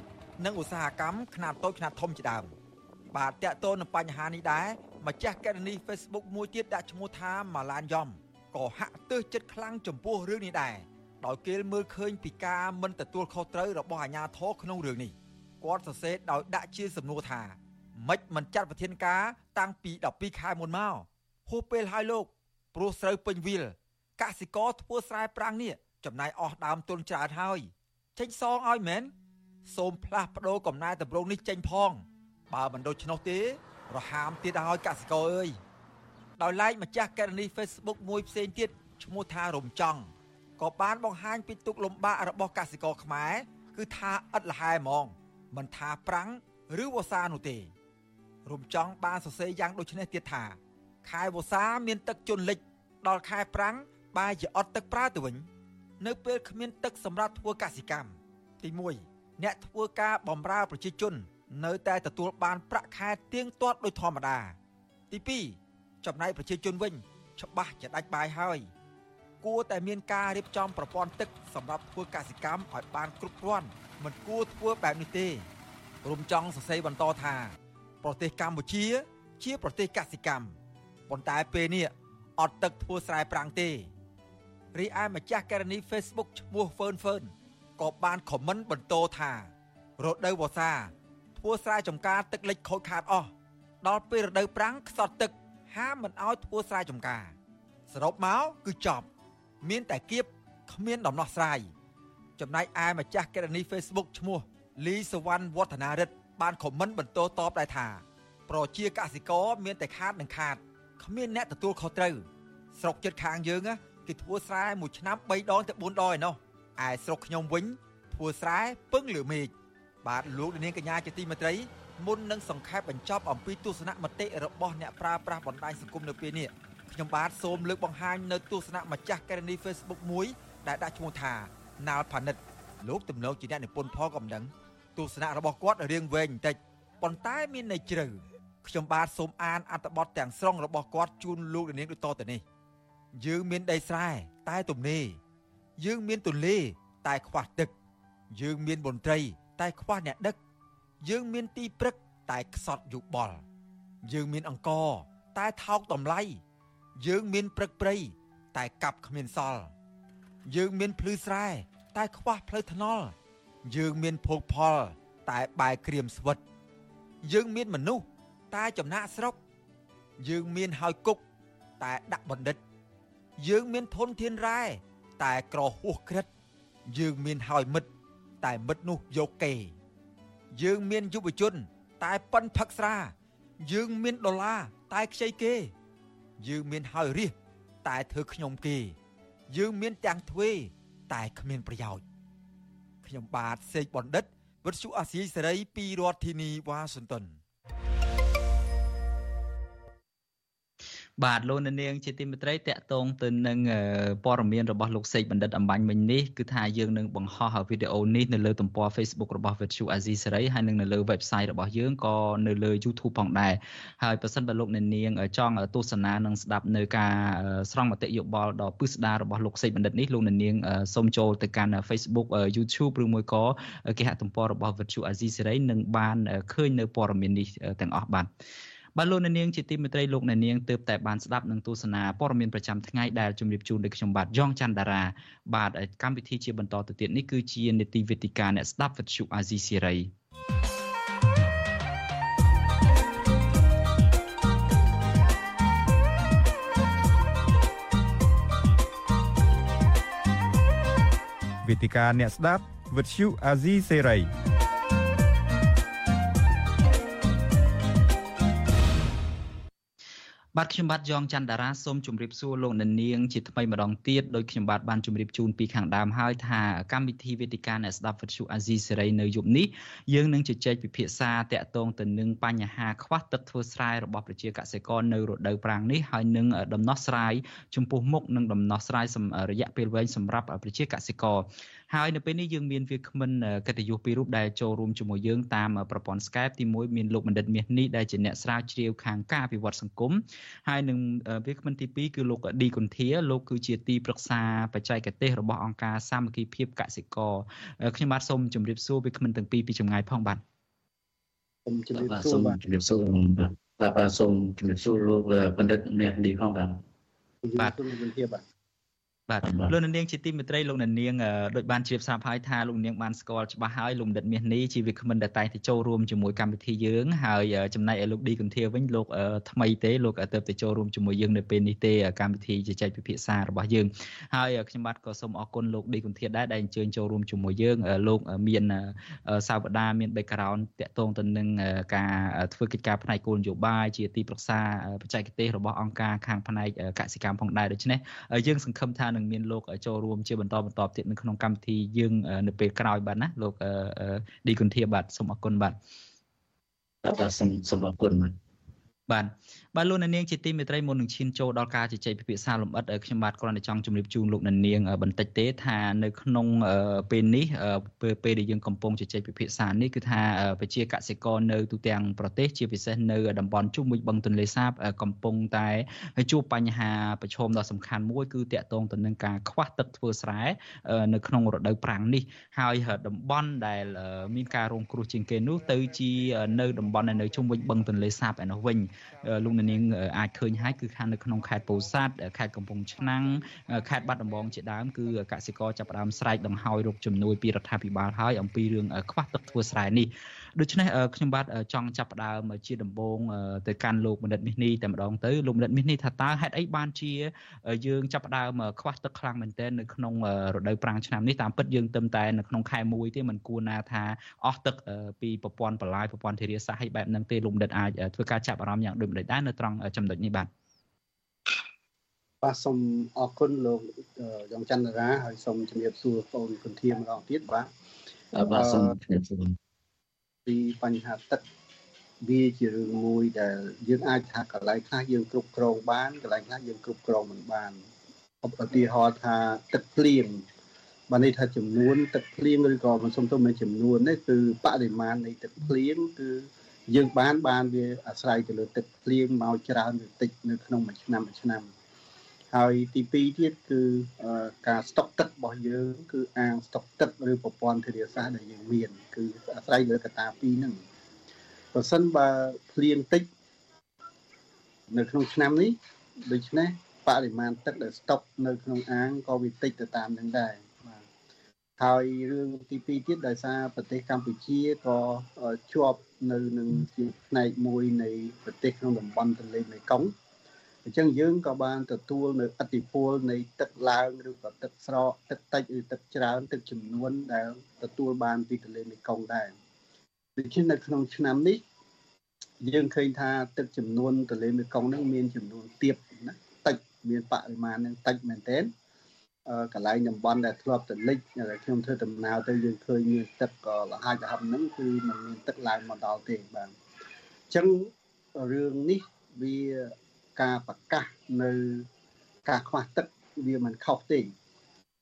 និងឧស្សាហកម្មខ្នាតតូចខ្នាតធំជាដើម បាទតកតូននឹងបញ្ហានេះដែរម្ចាស់កេរនី Facebook មួយទៀតដាក់ឈ្មោះថាម៉ាឡានយ៉ំក៏ហាក់ទើសចិត្តខ្លាំងចំពោះរឿងនេះដែរដោយគេមើលឃើញពីការមិនទទួលខុសត្រូវរបស់អាជ្ញាធរក្នុងរឿងនេះគាត់សរសេរដោយដាក់ជាសំណួរថាម៉េចមិនចាត់វិធានការតាំងពី12ខែមុនមកហួសពេលហើយលោកព្រោះស្រូវពេញវាលកសិករធ្វើស្រែប្រាំងនេះចំណាយអស់ដើមទុនច្រើនហើយចេញសងឲ្យមែនសូមផ្លាស់ប្ដូរកំណែតម្រង់នេះចេញផង បើមិនដូច្នោះទេ រហាមទៀតឲ្យកសិករអើយដោយឡែកម្ចាស់ករណី Facebook មួយផ្សេងទៀតឈ្មោះថារំចង់ក៏បានបង្ហាញពីទុកលំបាករបស់កសិករខ្មែរគឺថាឥតលហែហ្មង មិនថាប្រាំងឬវស្សានោះទេរំចង់បានសរសេរយ៉ាងដូចនេះទៀតថាខែវស្សាមានទឹកជន់លិច ដល់ខែប្រាំងបែរជាអត់ទឹកប្រើទៅវិញនៅពេលគ្មានទឹកសម្រាប់ធ្វើកសិកម្មទី1អ្នកធ្វើការបំរើប្រជាជន នៅតែទទួលបានប្រាក់ខែទៀងទាត់ដូចធម្មតា ទី2ចំណែកប្រជាជនវិញ ច្បាស់ជាដាច់បាយហើយគួរតែមានការរៀបចំប្រព័ន្ធទឹកសម្រាប់ធ្វើកសិកម្មឲ្យបានគ្រប់គ្រាន់មិនគួរធ្វើបែបនេះទេរំចង់សរសេរបន្តថា ប្រទេសកម្ពុជា ជាប្រទេសកសិកម្មប៉ុន្តែពេលនេះអត់ទឹកធ្វើស្រែប្រាំងទេរីឯម្ចាស់ករណី Facebook ឈ្មោះ Fern Fern ក៏បានខមមិនបន្តថារដូវវស្សា ធ្វើស្រែចម្ការទឹកលិចខូចខាតអស់ដល់ពេលរដូវប្រាំងខ្សត់ទឹក ហាមមិនឲ្យធ្វើស្រែចម្ការសរុបមកគឺចប់មានតែគៀបគ្មានដំណោះស្រាយចំណែកឯម្ចាស់ករណី Facebook ឈ្មោះលីសវណ្ណវឌ្ឍនារិទ្ធបានខមមិនបន្តតបដែរថាប្រជាកសិករមានតែខាតនឹងខាតគ្មានអ្នកទទួលខុសត្រូវស្រុកចិត្តខាងយើងគេធ្វើស្រែមួយឆ្នាំ3ដងទៅ4ដងឯណោះឯស្រុកខ្ញុំវិញធ្វើស្រែពឹងលើមេឃ បាទលោកនាងកញ្ញាជាទីមេត្រីមុននឹងសង្ខេបបញ្ចប់អំពីទស្សនៈមតិរបស់អ្នកប្រើប្រាស់បណ្ដាញសង្គមនៅពេលនេះខ្ញុំបាទសូមលើកបង្ហាញនៅទស្សនៈម្ចាស់ករណី Facebook មួយដែលដាក់ឈ្មោះថាណាល់ផានិតលោកទំនងជាអ្នកនិពន្ធផលកំដឹងទស្សនៈរបស់គាត់រៀងវែងបន្តិចប៉ុន្តែមានន័យជ្រៅខ្ញុំបាទសូមអានអត្ថបទទាំងស្រុងរបស់គាត់ជូនលោកនាងដូចតទៅនេះយើងមានដីស្រែតែទំនេរយើងមានទន្លេតែខ្វះទឹក យើងមានមន្ត្រី តែខ្វះអ្នកដឹក យើងមានទីព្រឹកតែខ្សត់យោបល់យើងមានអង្គតែថោកតម្លៃយើងមានព្រឹកព្រៃតែកាប់គ្មានសល់យើងមានភ្លឺស្រែតែខ្វះផ្លូវថ្នល់យើងមានភោគផល តែបែកក្រៀមស្វិតយើងមានមនុស្សតែចំណាក់ស្រុក យើងមានហើយគុក តែដាក់បណ្ឌិត យើងមានធនធានរ៉ែតែក្រហួសក្រិត យើងមានហើយមិត្ត តែមិត្តនោះយកគេ យើងមានយុវជន តែប៉ុនផឹកស្រា យើងមានដុល្លារតែខ្ចីគេ យើងមានហើយរាសតែធ្វើខ្ញុំគេ យើងមានទាំងទ្វេតែគ្មានប្រយោជន៍ខ្ញុំបាទសេកបណ្ឌិតវិទ្យុអាស៊ីសេរីពីរដ្ឋធានីវ៉ាស៊ីនតោន បាទលោកនាងជាទីមេត្រីតកតងទៅនឹងព័ត៌មានរបស់លោកសេកបណ្ឌិតអំបញ្ញមិញនេះគឺថាយើងនឹងបង្ហោះវីដេអូនេះនៅលើទំព័រ Facebook របស់ Virtual Azizi Serai ហើយនិងនៅលើ website របស់យើងក៏នៅលើ YouTube ផងដែរហើយប្រសិនបើលោកនាងចង់ទស្សនានិងស្ដាប់នៅការស្រង់មតិយោបល់ដ៏ពិស្ដាររបស់លោកសេកបណ្ឌិតនេះលោកនាងសូមចូលទៅកាន់ Facebook YouTube ឬមួយក៏គេហទំព័ររបស់ Virtual Azizi Serai នឹងបានឃើញនៅព័ត៌មាននេះទាំងអស់បាទ បាទលោកនាងជាទីមេត្រីលោកនាងទើបតែបានស្ដាប់នឹងទស្សនាព័ត៌មានប្រចាំថ្ងៃដែលជម្រាបជូនដោយខ្ញុំបាទយ៉ងច័ន្ទដារាបាទកម្មវិធីជាបន្តទៅទៀតនេះគឺជានេតិវេទិកាអ្នកស្ដាប់វិទ្យុអាស៊ីសេរីវេទិកាអ្នកស្ដាប់វិទ្យុអាស៊ីសេរី បាទខ្ញុំបាទយ៉ងច័ន្ទតារាសូមជម្រាបសួរលោកអ្នកនាងជាថ្មីម្ដងទៀតដោយខ្ញុំបាទបានជម្រាបជូនពីខាងដើមហើយថាកម្មវិធីវេទិកាអ្នកស្ដាប់វិទ្យុអាស៊ីសេរីនៅយប់នេះយើងនឹងជជែកពិភាក្សាតាក់ទងទៅនឹងបញ្ហាខ្វះទឹកធ្វើស្រែរបស់ប្រជាកសិករនៅរដូវប្រាំងនេះហើយនឹងដំណោះស្រាយចំពោះមុខនិងដំណោះស្រាយរយៈពេលវែងសម្រាប់ប្រជាកសិករ ហើយនៅពេលនេះយើងមានវាគ្មិនកិត្តិយសពីររូបដែលចូលរួមជាមួយយើងតាមប្រព័ន្ធ Skype ទី1មានលោកបណ្ឌិតមាសនេះដែលជាអ្នកស្រាវជ្រាវខាងការអភិវឌ្ឍសង្គមហើយនឹងវាគ្មិនទី2គឺលោកឌីគុន្ធាលោកគឺជាទីប្រឹក្សាបច្ចេកទេសរបស់អង្គការសាមគ្គីភាពកសិករខ្ញុំបាទសូមជម្រាបសួរវាគ្មិនទាំងពីរពីចម្ងាយផងបាទសូមជម្រាបសួរបាទជម្រាបសួរបាទបាទសូមជម្រាបសួរលោកបណ្ឌិតមាសឌីផងបាទបាទសូមជម្រាបសួរបាទ បាទលោកនាងជាទីមេត្រីលោកនាងដូចបានជ្រាបស្រាប់ហើយថាលោកនាងបានស្គាល់ច្បាស់ហើយលោកដិតមាសនេះជាវាគ្មិនដែលតែងតែចូលរួមជាមួយកម្មវិធីយើងហើយចំណែកឲ្យលោកឌីកុនធាវិញលោកថ្មីទេលោកទៅទៅចូលរួមជាមួយយើងនៅពេលនេះទេកម្មវិធីជជែកពិភាក្សារបស់យើងហើយខ្ញុំបាទក៏សូមអរគុណលោកឌីកុនធាដែរដែលអញ្ជើញចូលរួមជាមួយយើងលោកមានសាវតាមាន background តាក់ទងទៅនឹងការធ្វើកិច្ចការផ្នែកគោលនយោបាយជាទីប្រឹក្សាបច្ចេកទេសរបស់អង្គការខាងផ្នែកកសិកម្មផងដែរដូច្នេះយើងសង្ឃឹមថានឹងមានលោកចូលរួមជាបន្តបន្តទៀតនៅក្នុងកម្មវិធីយើងនៅពេលក្រោយបាទណាលោកឌីគុនធាបាទសូមអរគុណបាទបាទសូមអរគុណបាទ បាទបាទលោកនាងជាទីមេត្រីមុននឹងឈានចូលដល់ការជជែកពិភាក្សាលម្អិតខ្ញុំបាទគ្រាន់តែចង់ជម្រាបជូនលោកនាងបន្តិចទេថានៅក្នុងពេលនេះពេលពេលដែលយើងកំពុងជជែកពិភាក្សានេះគឺថាប្រជាកសិករនៅទូទាំងប្រទេសជាពិសេសនៅតំបន់ជុំវិញបឹងទន្លេសាបកំពុងតែជួបបញ្ហាប្រឈមដ៏សំខាន់មួយគឺតាក់ទងទៅនឹងការខ្វះទឹកធ្វើស្រែនៅក្នុងរដូវប្រាំងនេះហើយតំបន់ដែលមានការរងគ្រោះជាងគេនោះទៅជានៅតំបន់នៅជុំវិញបឹងទន្លេសាបឯនោះវិញលោកនាងអាចឃើញហើយគឺខាងនៅក្នុងខេត្តពោធិ៍សាត់ខេត្តកំពង់ឆ្នាំងខេត្តបាត់ដំបងជាដើមគឺកសិករចាប់ផ្ដើមស្រែកដង្ហោយរកជំនួយពីរដ្ឋាភិបាលហើយអំពីរឿងខ្វះទឹកធ្វើស្រែនេះ ដូច្នេះខ្ញុំបាទចង់ចាប់ផ្ដើមជាដំបូងទៅកាន់លោកបណ្ឌិតមាសនេះតែម្ដងទៅលោកបណ្ឌិតមាសនេះថាតើហេតុអីបានជាយើងចាប់ផ្ដើមខ្វះទឹកខ្លាំងមែនទែននៅក្នុងរដូវប្រាំងឆ្នាំនេះតាមពិតយើងទៅតែនៅក្នុងខែមួយទេมันគួរណាថាអស់ទឹកពីប្រព័ន្ធបន្លាយប្រព័ន្ធធារាសាស្ត្រឲ្យបែបហ្នឹងទេលោកបណ្ឌិតអាចធ្វើការចាប់អារម្មណ៍យ៉ាងដូចម្ដេចដែរនៅត្រង់ចំណុចនេះបាទបាទសូមអរគុណលោកយ៉ងច័ន្ទរាហើយសូមជម្រាបសួរបងគុនធាម្ដងទៀតបាទបាទសូមជម្រាបសួរ ពីបញ្ហាទឹកវាជារឿងមួយដែលយើងអាចថាកន្លែងខ្លះយើងគ្រប់គ្រងបានកន្លែងខ្លះយើងគ្រប់គ្រងមិនបានឧទាហរណ៍ថាទឹកភ្លៀងបានន័យថាចំនួនទឹកភ្លៀងឬក៏មិនសុំទៅមិនចំនួននេះគឺបរិមាណនៃទឹកភ្លៀងគឺយើងបានបានវាអាស្រ័យទៅលើទឹកភ្លៀងមកច្រើនឬតិចនៅក្នុងមួយឆ្នាំមួយឆ្នាំ ហើយទី2ទៀតគឺការស្តុកទឹករបស់យើង គឺអាងស្តុកទឹកឬប្រព័ន្ធធារាសាស្ត្រដែលយើងមាន គឺអាស្រ័យលើកត្តាពីរហ្នឹងប្រសិនបើភ្លៀងតិចនៅក្នុងឆ្នាំនេះដូច្នេះបរិមាណទឹកដែលស្តុកនៅក្នុងអាងក៏វាតិចទៅតាមនឹងដែរបាទហើយរឿងទី2ទៀតដោយសារប្រទេសកម្ពុជាក៏ជាប់នៅនឹងជាផ្នែកមួយនៃប្រទេសក្នុងតំបន់ទន្លេមេគង្គ អញ្ចឹងយើងក៏បានទទួលនៅអតិពលនៃទឹកឡើងឬក៏ទឹកស្រកទឹកតិចឬទឹកច្រើនទឹកចំនួនដែលទទួលបានពីទន្លេមេគង្គដែរដូច្នេះនៅក្នុងឆ្នាំនេះយើងឃើញថាទឹកចំនួនទន្លេមេគង្គនឹងមានចំនួនទាបណាតិចមានបរិមាណនឹងតិចមែនទែនកន្លែងតំបន់ដែលធ្លាប់ទៅលិចដែលខ្ញុំធ្វើដំណើរទៅយើងឃើញមានទឹកលហាចលហឹមហ្នឹងគឺมันមានទឹកឡើងមកដល់ទេបាទអញ្ចឹងរឿងនេះវា ការប្រកាសនៅការខ្វះទឹកវាមិនខុសទេ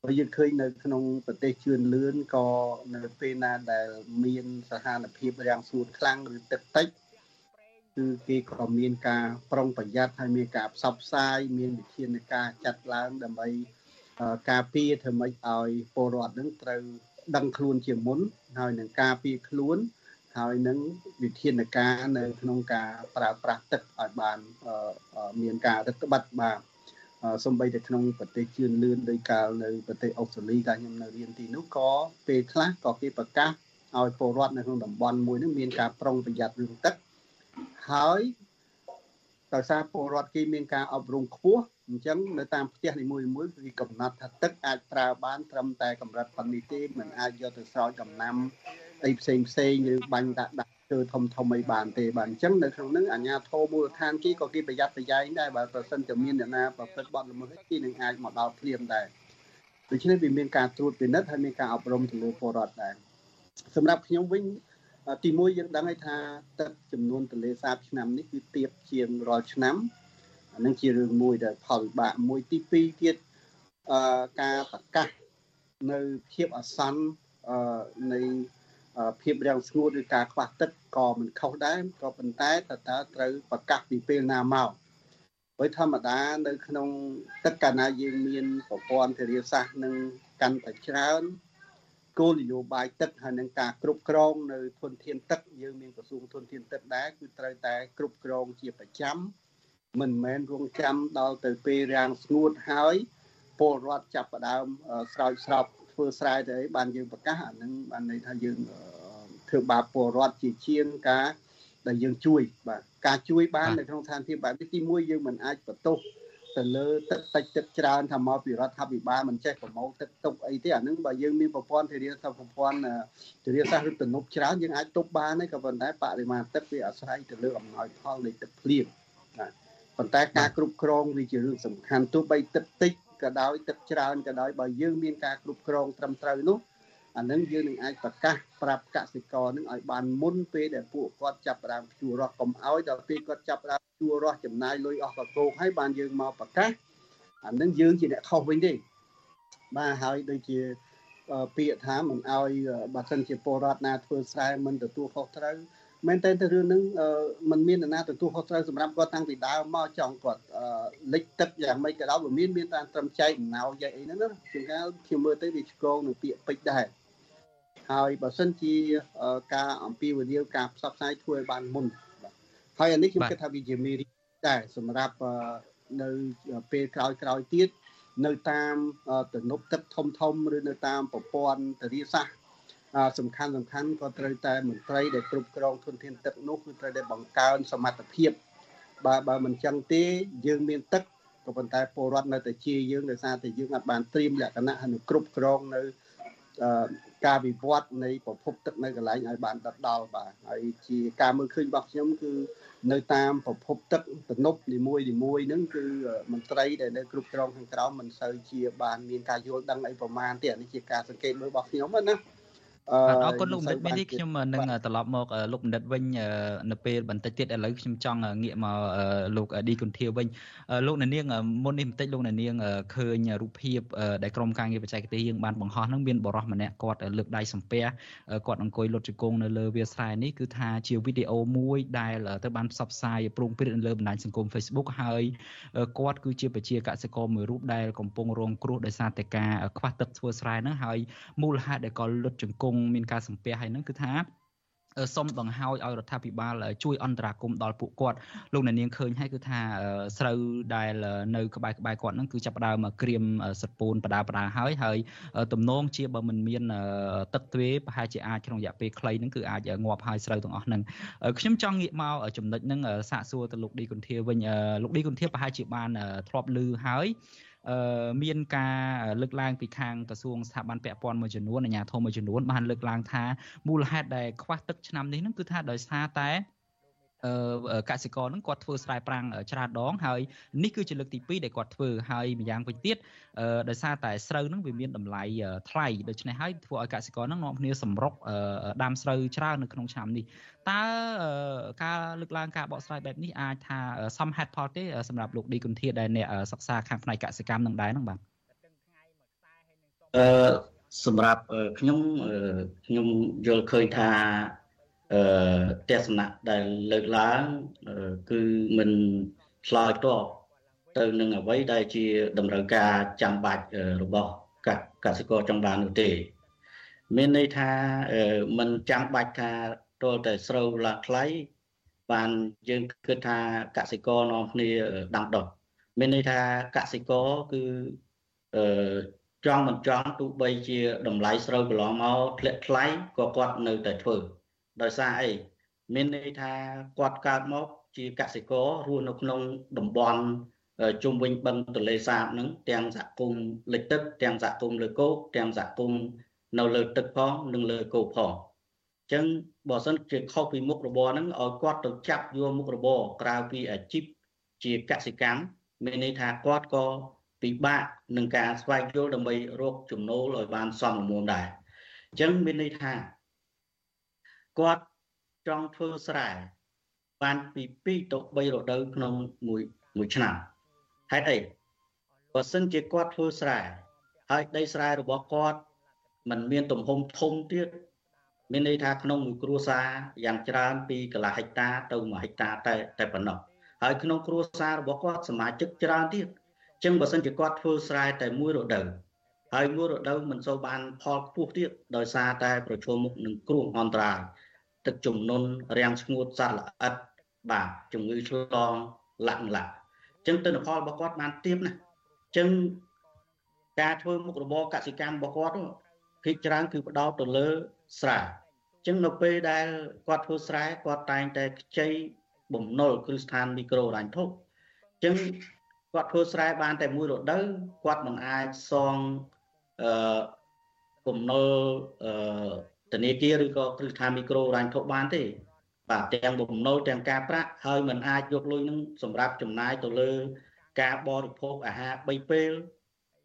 ព្រោះយើងឃើញនៅក្នុងប្រទេសជឿនលឿនក៏នៅពេលណាដែលមានស្ថានភាពរាំងស្ងួតខ្លាំងឬទឹកតិចគឺគេក៏មានការប្រុងប្រយ័ត្នហើយមានការផ្សព្វផ្សាយមានវិធានការចាត់ឡើងដើម្បីការពារធ្វើម៉េចឲ្យពលរដ្ឋនឹងត្រូវដឹងខ្លួនជាមុនហើយនឹងការពារខ្លួន ហើយនឹងវិធានការនៅក្នុងការប្រើប្រាស់ទឹកឲ្យបានមានការរឹតបន្តឹងបាទសំបីតែក្នុងប្រទេសជឿនលឿនដោយកាលនៅប្រទេសអូស្ត្រាលីកាលខ្ញុំនៅរៀនទីនោះក៏ពេលខ្លះក៏គេប្រកាសឲ្យពលរដ្ឋនៅក្នុងតំបន់មួយនោះមានការប្រុងប្រយ័ត្នរឿងទឹកហើយដោយសារពលរដ្ឋគេមានការអប់រំខ្ពស់អញ្ចឹងនៅតាមផ្ទះនីមួយៗគឺកំណត់ថាទឹកអាចប្រើបានត្រឹមតែកម្រិតប៉ុណ្នេះទេមិនអាចយកទៅស្រោចដំណាំ អីផ្សេងផ្សេងឬបាញ់ដាក់ដាក់ធ្វើធំធំអីបានទេបាទអញ្ចឹងនៅក្នុងហ្នឹងអាជ្ញាធរមូលដ្ឋានគេក៏គេប្រយ័ត្នប្រយែងដែរបើប្រសិនជាមានអ្នកណាប្រព្រឹត្តបទល្មើសគេនឹងអាចមកដល់ភ្លាមដែរដូច្នេះវាមានការត្រួតពិនិត្យហើយមានការអប់រំទៅលើពលរដ្ឋដែរសម្រាប់ខ្ញុំវិញទីមួយយើងដឹងហើយថាទឹកចំនួនទន្លេសាបឆ្នាំនេះគឺទៀបជាងរាល់ឆ្នាំអានឹងជារឿងមួយដែលផលវិបាកមួយទី2ទៀតអឺការប្រកាសនៅភាពអាសន្នអឺនៃ ភាពរាំងស្ងួតឬការខ្វះទឹកក៏មិនខុសដែរក៏ប៉ុន្តែតើតើត្រូវប្រកាសពីពេលណាមកដោយធម្មតានៅក្នុងទឹកកាលណាយើងមានប្រព័ន្ធធារាសាស្ត្រនឹងកាន់តែច្រើនគោលនយោបាយទឹកហើយនឹងការគ្រប់គ្រងនៅធនធានទឹកយើងមានក្រសួងធនធានទឹកដែរគឺត្រូវតែគ្រប់គ្រងជាប្រចាំមិនមែនរងចាំដល់ទៅពេលរាំងស្ងួតហើយពលរដ្ឋចាប់ផ្ដើមស្រោចស្រព ធ្វើស្រែទៅអីបានយើងប្រកាសអានឹងបានន័យថាយើងធ្វើបាបពលរដ្ឋជាជាងការដែលយើងជួយបាទការជួយបាននៅក្នុងស្ថានភាពបែបនេះទីមួយយើងមិនអាចបន្ទោសទៅលើទឹកតិចទឹកច្រើនថាមកពីរដ្ឋាភិបាលមិនចេះប្រមូលទឹកទុកអីទេអានឹងបើយើងមានប្រព័ន្ធធារាសាស្ត្រប្រព័ន្ធធារាសាស្ត្រឬទំនប់ច្រើនយើងអាចទុកបានទេក៏ប៉ុន្តែបរិមាណទឹកវាអាស្រ័យទៅលើអំណោយផលនៃទឹកភ្លៀងបាទប៉ុន្តែការគ្រប់គ្រងវាជារឿងសំខាន់ទោះបីទឹកតិច ក៏ដោយទឹកច្រើនក៏ដោយបើយើងមានការគ្រប់គ្រងត្រឹមត្រូវនោះអានឹងយើងនឹងអាចប្រកាសប្រាប់កសិករនឹងឲ្យបានមុនពេលដែលពួកគាត់ចាប់ផ្ដើមភ្ជួររាស់កុំឲ្យដល់ពេលគាត់ចាប់ផ្ដើមភ្ជួររាស់ចំណាយលុយអស់កកោកហើយបានយើងមកប្រកាសអានឹងយើងជាអ្នកខុសវិញទេបាទហើយដូចជាពាក្យថាមិនឲ្យបើសិនជាពលរដ្ឋណាធ្វើស្រែមិនទទួលខុសត្រូវ មែនតើទៅរឿងហ្នឹងมันមាននរណាទទួលខុសត្រូវសម្រាប់គាត់តាំងពីដើមមកចង់គាត់លិចទឹកយ៉ាងម៉េចក៏ដោយវាមានមានតាមត្រឹមចែកអំណោយអីហ្នឹងណាជាងកាលខ្ញុំមើលទៅវាឆ្កងនឹងពាក្យពេចដែរហើយបើសិនជាការអំពាវនាវការផ្សព្វផ្សាយធ្វើឲ្យបានមុនហើយអានេះខ្ញុំគិតថាវាជាមេរៀនដែរសម្រាប់នៅពេលក្រោយក្រោយទៀតនៅតាមទំនប់ទឹកធំធំឬនៅតាមប្រព័ន្ធធារាសាស្ត្រ សំខាន់សំខាន់ក៏ត្រូវតែមន្ត្រីដែលគ្រប់គ្រងធនធានទឹកនោះគឺត្រូវតែបង្កើនសមត្ថភាពបើបើមិនចឹងទេយើងមានទឹកក៏ប៉ុន្តែពលរដ្ឋនៅតែជាយើងដោយសារតែយើងអាចបានត្រៀមលក្ខណៈហើយគ្រប់គ្រងនៅការវិវត្តនៃប្រភពទឹកនៅកន្លែងឲ្យបានដិតដល់បាទហើយជាការមើលឃើញរបស់ខ្ញុំគឺនៅតាមប្រភពទឹកទំនប់នីមួយនីមួយហ្នឹងគឺមន្ត្រីដែលនៅគ្រប់គ្រងខាងក្រោមមិនសូវជាបានមានការយល់ដឹងអីប្រមាណទេអានេះជាការសង្កេតមើលរបស់ខ្ញុំណា អរគុណលោកបណ្ឌិតពេលនេះខ្ញុំនឹងត្រឡប់មកលោកបណ្ឌិតវិញនៅពេលបន្តិចទៀតឥឡូវខ្ញុំចង់ងាកមកលោកឌីគុនធាវិញលោកនាងមុននេះបន្តិចលោកនាងឃើញរូបភាពដែលក្រុមការងារបច្ចេកទេសយើងបានបង្ហោះនឹងមានបរិះម្នាក់គាត់លើកដៃសំពះគាត់អង្គុយលុតជង្គង់នៅលើវាលស្រែនេះគឺថាជាវីដេអូមួយដែលទៅបានផ្សព្វផ្សាយប្រងព្រឹត្តនៅលើបណ្ដាញសង្គម Facebook ហើយគាត់គឺជាប្រជាកសិករមួយរូបដែលកំពុងរងគ្រោះដោយសារតែការខ្វះទឹកធ្វើស្រែហ្នឹងហើយមូលហេតុដែលគាត់លុតជង្គង់មានការសំពះហើយហ្នឹងគឺថាសូមបង្ហើយឲ្យរដ្ឋាភិបាលជួយអន្តរាគមន៍ដល់ពួកគាត់លោកអ្នកនាងឃើញហើយគឺថាស្រូវដែលនៅក្បែរក្បែរគាត់ហ្នឹងគឺចាប់ផ្ដើមក្រៀមសត្វពូនបដាបដាហើយហើយទំនងជាបើមិនមានទឹកទ្វេប្រហែលជាអាចក្នុងរយៈពេលខ្លីហ្នឹងគឺអាចងាប់ហើយស្រូវទាំងអស់ហ្នឹងខ្ញុំចង់ងាកមកចំណុចហ្នឹងសាកសួរទៅលោកឌីគុន្ធាវិញលោកឌីគុន្ធាប្រហែលជាបានធ្លាប់ឮហើយ មានការលើកឡើងពីខាងក្រសួងស្ថាប័នពាក់ព័ន្ធមួយចំនួនអាជ្ញាធរមួយចំនួនបានលើកឡើងថាមូលហេតុដែលខ្វះទឹកឆ្នាំនេះហ្នឹងគឺថាដោយសារតែអឺ កសិករហ្នឹងគាត់ធ្វើស្រែប្រាំងច្រើនដងហើយនេះគឺជាលើកទី2ដែលគាត់ធ្វើហើយម្យ៉ាងវិញទៀតដោយសារតែស្រូវហ្នឹងវាមានតម្លៃថ្លៃដូច្នេះហើយធ្វើឲ្យកសិករហ្នឹងនាំគ្នាសម្រុកដាំស្រូវច្រើននៅក្នុងឆ្នាំនេះតើការលើកឡើងការបកស្រាយបែបនេះអាចថាសមហេតុផលទេសម្រាប់លោកឌីគុន្ធាដែលអ្នកសិក្សាខាងផ្នែកកសិកម្មនឹងដែរហ្នឹងបាទអឺសម្រាប់ខ្ញុំខ្ញុំយល់ឃើញថា អឺទស្សនៈដែលលើកឡើងគឺមិនឆ្លើយតបទៅនឹងអ្វីដែលជាតម្រូវការចាំបាច់របស់កសិករចង់បាននោះទេ មានន័យថាมันចាំបាច់ថាទល់តែស្រូវឡើងថ្លៃបានយើងគិតថាកសិករនាំគ្នាដាំដុះមានន័យថាកសិករគឺអឺចង់មិនចង់ទោះបីជាតម្លៃស្រូវកន្លងមកធ្លាក់ថ្លៃក៏គាត់នៅតែធ្វើ ដោយសារអីមានន័យថាគាត់កើតមកជាកសិកររស់នៅក្នុងតំបន់ជុំវិញបឹងទន្លេសាបហ្នឹងទាំងសហគមន៍លិចទឹកទាំងសហគមន៍លើគោកទាំងសហគមន៍នៅលើទឹកផងនិងលើគោកផងអញ្ចឹងបើសិនជាខុសពីមុខរបរហ្នឹងឲ្យគាត់ទៅចាប់យកមុខរបរក្រៅពីអាជីពជាកសិកម្មមានន័យថាគាត់ក៏ពិបាកនឹងការស្វែងយល់ដើម្បីរកចំណូលឲ្យបានសមល្មមដែរអញ្ចឹងមានន័យថា គាត់ចង់ធ្វើស្រែបានពី2ទៅ3រដូវក្នុងមួយមួយឆ្នាំហេតុអីបើសិនជាគាត់ធ្វើស្រែហើយដីស្រែរបស់គាត់มันមានទំហំធំទៀតមានន័យថាក្នុងមួយគ្រួសារយ៉ាងច្រើនពីកន្លះហិកតាទៅ1ហិកតាតែតែប៉ុណ្ណោះហើយក្នុងគ្រួសាររបស់គាត់សមាជិកច្រើនទៀតអញ្ចឹងបើសិនជាគាត់ធ្វើស្រែតែមួយរដូវ ហើយមួយរដូវមិនសូវបានផលខ្ពស់ទៀតដោយសារតែប្រឈមមុខនឹងគ្រោះអន្តរាយទឹកជំនន់រាំងស្ងួតសត្វល្អិតបាទជំងឺឆ្លងលាក់លាក់អញ្ចឹងទិន្នផលរបស់គាត់បានទៀបណាស់អញ្ចឹងការធ្វើមុខរបរកសិកម្មរបស់គាត់ភាគច្រើនគឺផ្ដោតទៅលើស្រែអញ្ចឹងនៅពេលដែលគាត់ធ្វើស្រែគាត់តែងតែខ្ចីបំណុលគ្រឹះស្ថានមីក្រូហិរញ្ញភពអញ្ចឹងគាត់ធ្វើស្រែបានតែមួយរដូវគាត់មិនអាចសង អឺបំណុលអឺធនាគារឬក៏គ្រឹះស្ថានមីក្រូហិរញ្ញភពបានទេបាទទាំងបំណុលទាំងការប្រាក់ហើយមិនអាចយកលុយនឹងសម្រាប់ចំណាយទៅលើ ការបរិភោគអាហារ3ពេល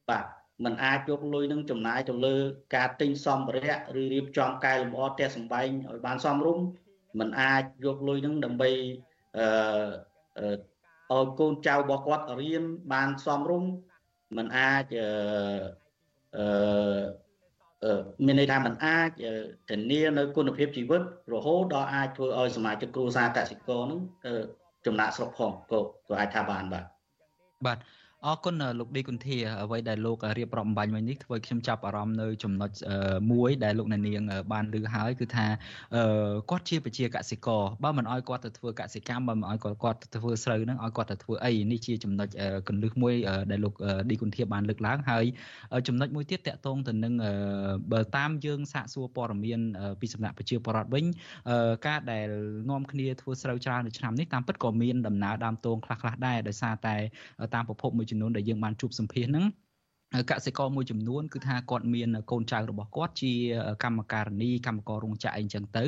បាទมันអាចយកលុយនឹងចំណាយទៅលើ ការទិញសម្ភារៈឬរៀបចំកែលម្អផ្ទះសម្បែងឲ្យបានសមរម្យมันអាចយកលុយនឹងដើម្បីអឺឲ្យកូនចៅរបស់គាត់រៀនបានសមរម្យมันអាចអឺ អឺមានន័យថាมันអាចធានានៅគុណភាពជីវិតរហូតដល់អាចធ្វើឲ្យសមាជិកគ្រួសារកសិករនឹងចំណាក់ស្រុកផងក៏ក៏អាចថាបានបាទបាទ អរគុណលោកឌីគុន្ធាអ្វីដែលលោករៀបរាប់អំបញ្ញមិញនេះធ្វើខ្ញុំចាប់អារម្មណ៍នៅចំណុចមួយដែលលោកអ្នកនាងបានលើហើយគឺថាគាត់ជាប្រជាកសិករបើមិនអោយគាត់ទៅធ្វើកសិកម្មបើមិនអោយគាត់ទៅធ្វើស្រូវហ្នឹងអោយគាត់ទៅធ្វើអីនេះជាចំណុចកន្លឹះមួយដែលលោកឌីគុន្ធាបានលើកឡើងហើយចំណុចមួយទៀតតកតងទៅនឹងបើតាមយើងសាកសួរព័ត៌មានពីសំណាក់ប្រជាពលរដ្ឋវិញការដែលនាំគ្នាធ្វើស្រូវច្រើននៅឆ្នាំនេះតាមពិតក៏មានដំណើរដើមតងខ្លះៗដែរដោយសារតែតាមប្រភពមួយចំនួនដែលយើងបានជួបសម្ភាសហ្នឹង កសិករមួយចំនួនគឺថាគាត់មានកូនចៅរបស់គាត់ជាកម្មការនីកម្មកររោងចក្រអីចឹងទៅ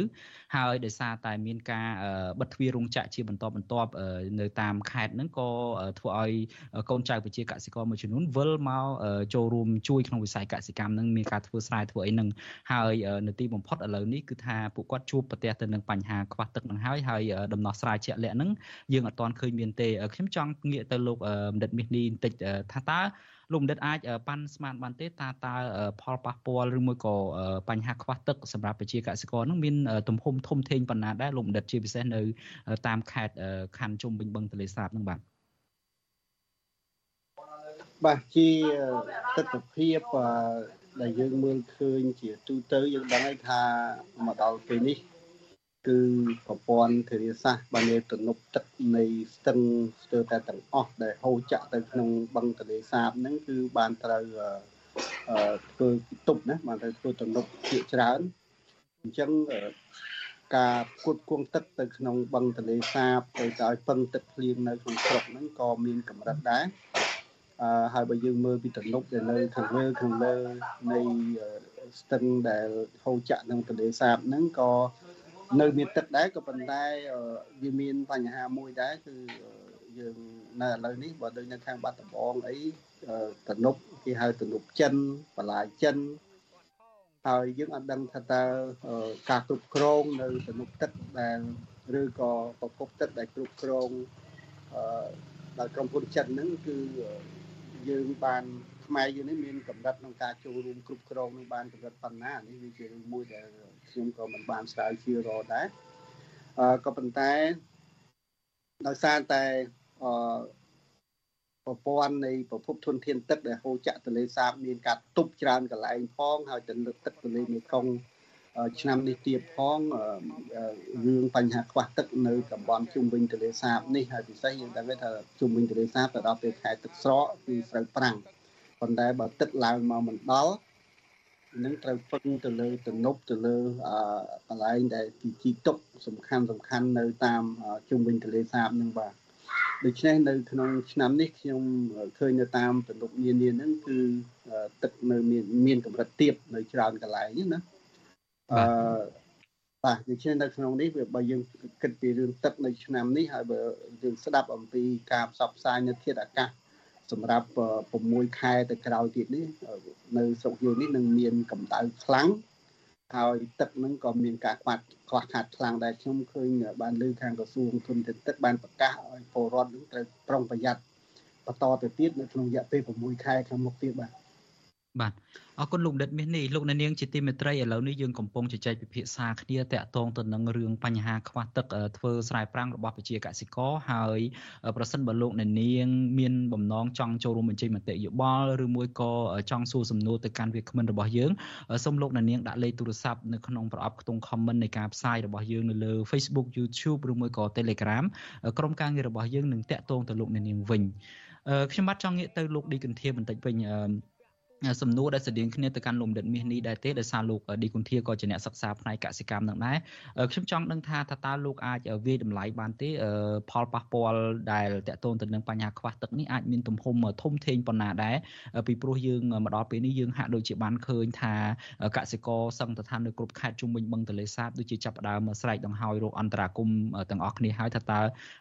ហើយដោយសារតែមានការបិទទ្វាររោងចក្រជាបន្តបន្ទាប់នៅតាមខេត្តហ្នឹងក៏ធ្វើឲ្យកូនចៅប្រជាកសិករមួយចំនួនវិលមកចូលរួមជួយក្នុងវិស័យកសិកម្មហ្នឹងមានការធ្វើស្រែធ្វើអីហ្នឹងហើយនៅទីបំផុតឥឡូវនេះគឺថាពួកគាត់ជួបប្រទះទៅនឹងបញ្ហាខ្វះទឹកហ្នឹងហើយហើយដំណោះស្រាយជាក់លាក់ហ្នឹងយើងអត់ទាន់ឃើញមានទេខ្ញុំចង់ងាកទៅលោកបណ្ឌិតមាសនេះបន្តិចថាតើ លោកបណ្ឌិតអាចប៉ាន់ស្មានបានទេតើតើផលប៉ះពាល់ឬមួយក៏បញ្ហាខ្វះទឹកសម្រាប់ប្រជាកសិករនឹងមានទំហំធំធេងប៉ុណ្ណាដែរលោកបណ្ឌិតជាពិសេសនៅតាមខេត្តខណ្ឌជុំវិញបឹងទន្លេសាបនឹងបាទបាទជាទស្សនភាពដែលយើងមើលឃើញជាទូទៅយើងដឹងហើយថាមកដល់ពេលនេះ គឺប្រព័ន្ធធារាសាស្ត្របានមានទំនប់ទឹកនៃស្ទឹងស្ទើរតែទាំងអស់ដែលហូរចាក់ទៅក្នុងបឹងទន្លេសាបហ្នឹងគឺបានត្រូវធ្វើទប់ណាបានត្រូវធ្វើទំនប់ជាច្រើនអញ្ចឹងការផ្គត់ផ្គង់ទឹកទៅក្នុងបឹងទន្លេសាបទៅឲ្យពឹងទឹកភ្លៀងនៅក្នុងស្រុកហ្នឹងក៏មានកម្រិតដែរអឺហើយបើយើងមើលពីទំនប់ដែលនៅខាងលើខាងលើនៃស្ទឹងដែលហូរចាក់ក្នុងទន្លេសាបហ្នឹងក៏ នៅមានទឹកដែរក៏ប៉ុន្តែវាមានបញ្ហាមួយដែរគឺយើងនៅឥឡូវនេះបើដូចនៅខាងបាត់ដំបងអីទំនប់គេហៅទំនប់ចិនបន្លាយចិនហើយយើងអត់ដឹងថាតើការគ្រប់គ្រងនៅទំនប់ទឹកដែលឬក៏ប្រភពទឹកដែលគ្រប់គ្រងដោយក្រុមហ៊ុនចិនហ្នឹងគឺយើងបាន ខ្មែរយើងនេះមានកម្រិតក្នុងការចូលរួមគ្រប់គ្រងនឹងបានកម្រិតប៉ុណ្ណានេះវាជារឿងមួយដែលខ្ញុំក៏មិនបានស្រាវជ្រាវរកដែរអឺក៏ប៉ុន្តែដោយសារតែអឺប្រព័ន្ធនៃប្រភពធនធានទឹកដែលហូរចាក់ទន្លេសាបមានការទប់ច្រើនកន្លែងផងហើយទន្លេទឹកទន្លេមេគង្គឆ្នាំនេះទៀតផងរឿងបញ្ហាខ្វះទឹកនៅតំបន់ជុំវិញទន្លេសាបនេះហើយពិសេសយើងដឹងថាជុំវិញទន្លេសាបទៅដល់ពេលខែទឹកស្រកគឺស្រូវប្រាំង ប៉ុន្តែបើទឹកឡើងមកមិនដល់នឹងត្រូវពឹងទៅលើទំនប់ទៅលើកន្លែងដែលទីជីទុកសំខាន់សំខាន់នៅតាមជុំវិញទន្លេសាបនឹងបាទដូច្នេះនៅក្នុងឆ្នាំនេះខ្ញុំឃើញនៅតាមទំនប់នានាហ្នឹងគឺទឹកនៅមានមានកម្រិតទាបនៅច្រើនកន្លែងណាអឺបាទដូច្នេះនៅក្នុងនេះវាបើយើងគិតពីរឿងទឹកនៅឆ្នាំនេះហើយបើយើងស្ដាប់អំពីការផ្សព្វផ្សាយនៅធាតុអាកាស សម្រាប់6ខែទៅក្រោយទៀតនេះនៅស្រុកយើងនេះនឹងមានកម្ដៅខ្លាំងហើយទឹកនឹងក៏មានការខ្វះខ្វះខាតខ្លាំងដែរខ្ញុំឃើញបានលើខាងក្រសួងធនធានទឹកបានប្រកាសឲ្យពលរដ្ឋនឹងត្រូវប្រុងប្រយ័ត្នបន្តទៅទៀតនៅក្នុងរយៈពេល6ខែខាងមុខទៀតបាទ បាទអរគុណលោកដិតមាសនេះលោកអ្នកនាងជាទីមេត្រីឥឡូវនេះយើងកំពុងជជែកពិភាក្សាគ្នាតាក់ទងទៅនឹងរឿងបញ្ហាខ្វះទឹកធ្វើស្រែប្រាំងរបស់ប្រជាកសិករហើយប្រសិនបើលោកអ្នកនាងមានបំណងចង់ចូលរួមបញ្ចេញមតិយោបល់ឬមួយក៏ចង់សួរសំណួរទៅកាន់វាគ្មិនរបស់យើងសូមលោកអ្នកនាងដាក់លេខទូរស័ព្ទនៅក្នុងប្រអប់ខ្ទង់ comment នៃការផ្សាយរបស់យើងនៅលើ Facebook YouTube ឬមួយក៏ Telegram ក្រុមការងាររបស់យើងនឹងតាក់ទងទៅលោកអ្នកនាងវិញខ្ញុំបាទចង់ងាកទៅលោកឌីកន្ធាបន្តិចវិញ សំណួរដែលស្តៀងគ្នាទៅកាន់លោកបណ្ឌិតមាសនេះដែរទេដោយសារលោកឌីគុនធាក៏ជាអ្នកសិក្សាផ្នែកកសិកម្មនឹងដែរខ្ញុំចង់ដឹងថាថាតើលោកអាចវាយតម្លៃបានទេផលប៉ះពាល់ដែលតកតូនទៅនឹងបញ្ហាខ្វះទឹកនេះអាចមានទំហំធំធេងប៉ុណ្ណាដែរពីព្រោះយើងមកដល់ពេលនេះយើងហាក់ដូចជាបានឃើញថាកសិករសង្កត់ថានៅគ្រប់ខេត្តជុំវិញបឹងទន្លេសាបដូចជាចាប់ផ្ដើមស្រែកដង្ហោយរោគអន្តរាគមទាំងអស់គ្នាហើយថាតើ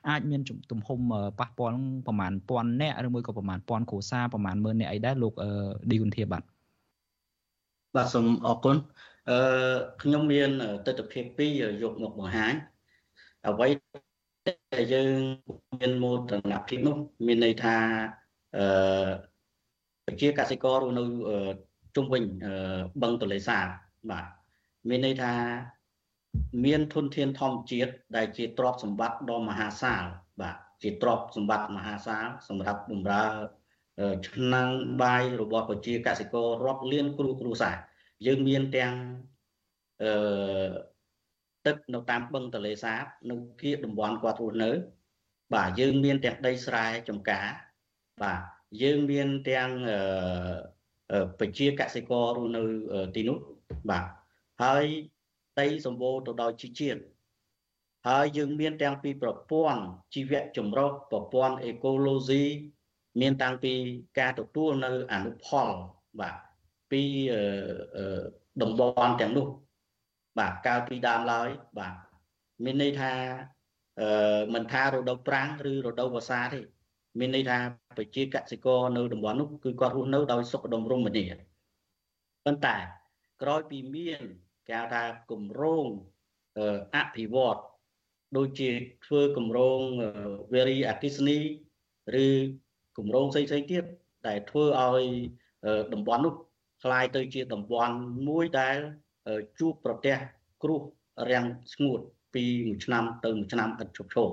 អាចមានទំហំប៉ះពាល់ប្រមាណពាន់អ្នកឬមួយក៏ប្រមាណពាន់គ្រួសារប្រមាណម៉ឺនអ្នកអីដែរលោកឌីគុនធាបាទបាទសូមអរគុណអឺខ្ញុំមានទស្សនវិជ្ជាពីរយកមកបង្ហាញអ្វីដែលយើងមានមោទនភាពនោះមានន័យថាអឺប្រជាកសិកររស់នៅជុំវិញបឹងទន្លេសាបបាទមានន័យថាមានធនធានធម្មជាតិដែលជាទ្រព្យសម្បត្តិដ៏មហាសាលបាទជាទ្រព្យសម្បត្តិមហាសាលសម្រាប់បម្រើ ឆ្នាំងបាយរបស់ប្រជាកសិកររាប់លានគ្រួគ្រួសារយើងមានទាំងអឺទឹកនៅតាមបឹងទន្លេសាបនៅគៀកតំបន់គាត់រស់នៅ បាទយើងមានទាំងដីស្រែចម្ការបាទយើងមានទាំងប្រជាកសិកររស់នៅទីនោះបាទហើយដីសម្បូរទៅដោយជីជាតិហើយយើងមានទាំងពីប្រព័ន្ធជីវៈចម្រុះប្រព័ន្ធអេកូឡូស៊ី មានតាំងពីការទទួលនៅអនុផលបាទពីតំបន់ទាំងនោះ បាទកាលពីដើមឡើយបាទមានន័យថាអឺមិនថារដូវប្រាំងឬរដូវវស្សាទេមានន័យថាប្រជាកសិករនៅតំបន់នោះគឺគាត់រស់នៅដោយសុខដុមរមនាប៉ុន្តែក្រោយពីមានគេហៅថាគម្រោងអភិវឌ្ឍដូចជាធ្វើគម្រោងវារីអគិសនីឬ គម្រោងផ្សេងផ្សេងទៀតដែលធ្វើឲ្យតំបន់នោះក្លាយទៅជាតំបន់មួយដែលជួបប្រទះគ្រោះរាំងស្ងួតពីមួយឆ្នាំទៅមួយឆ្នាំឥតឈប់ឈរ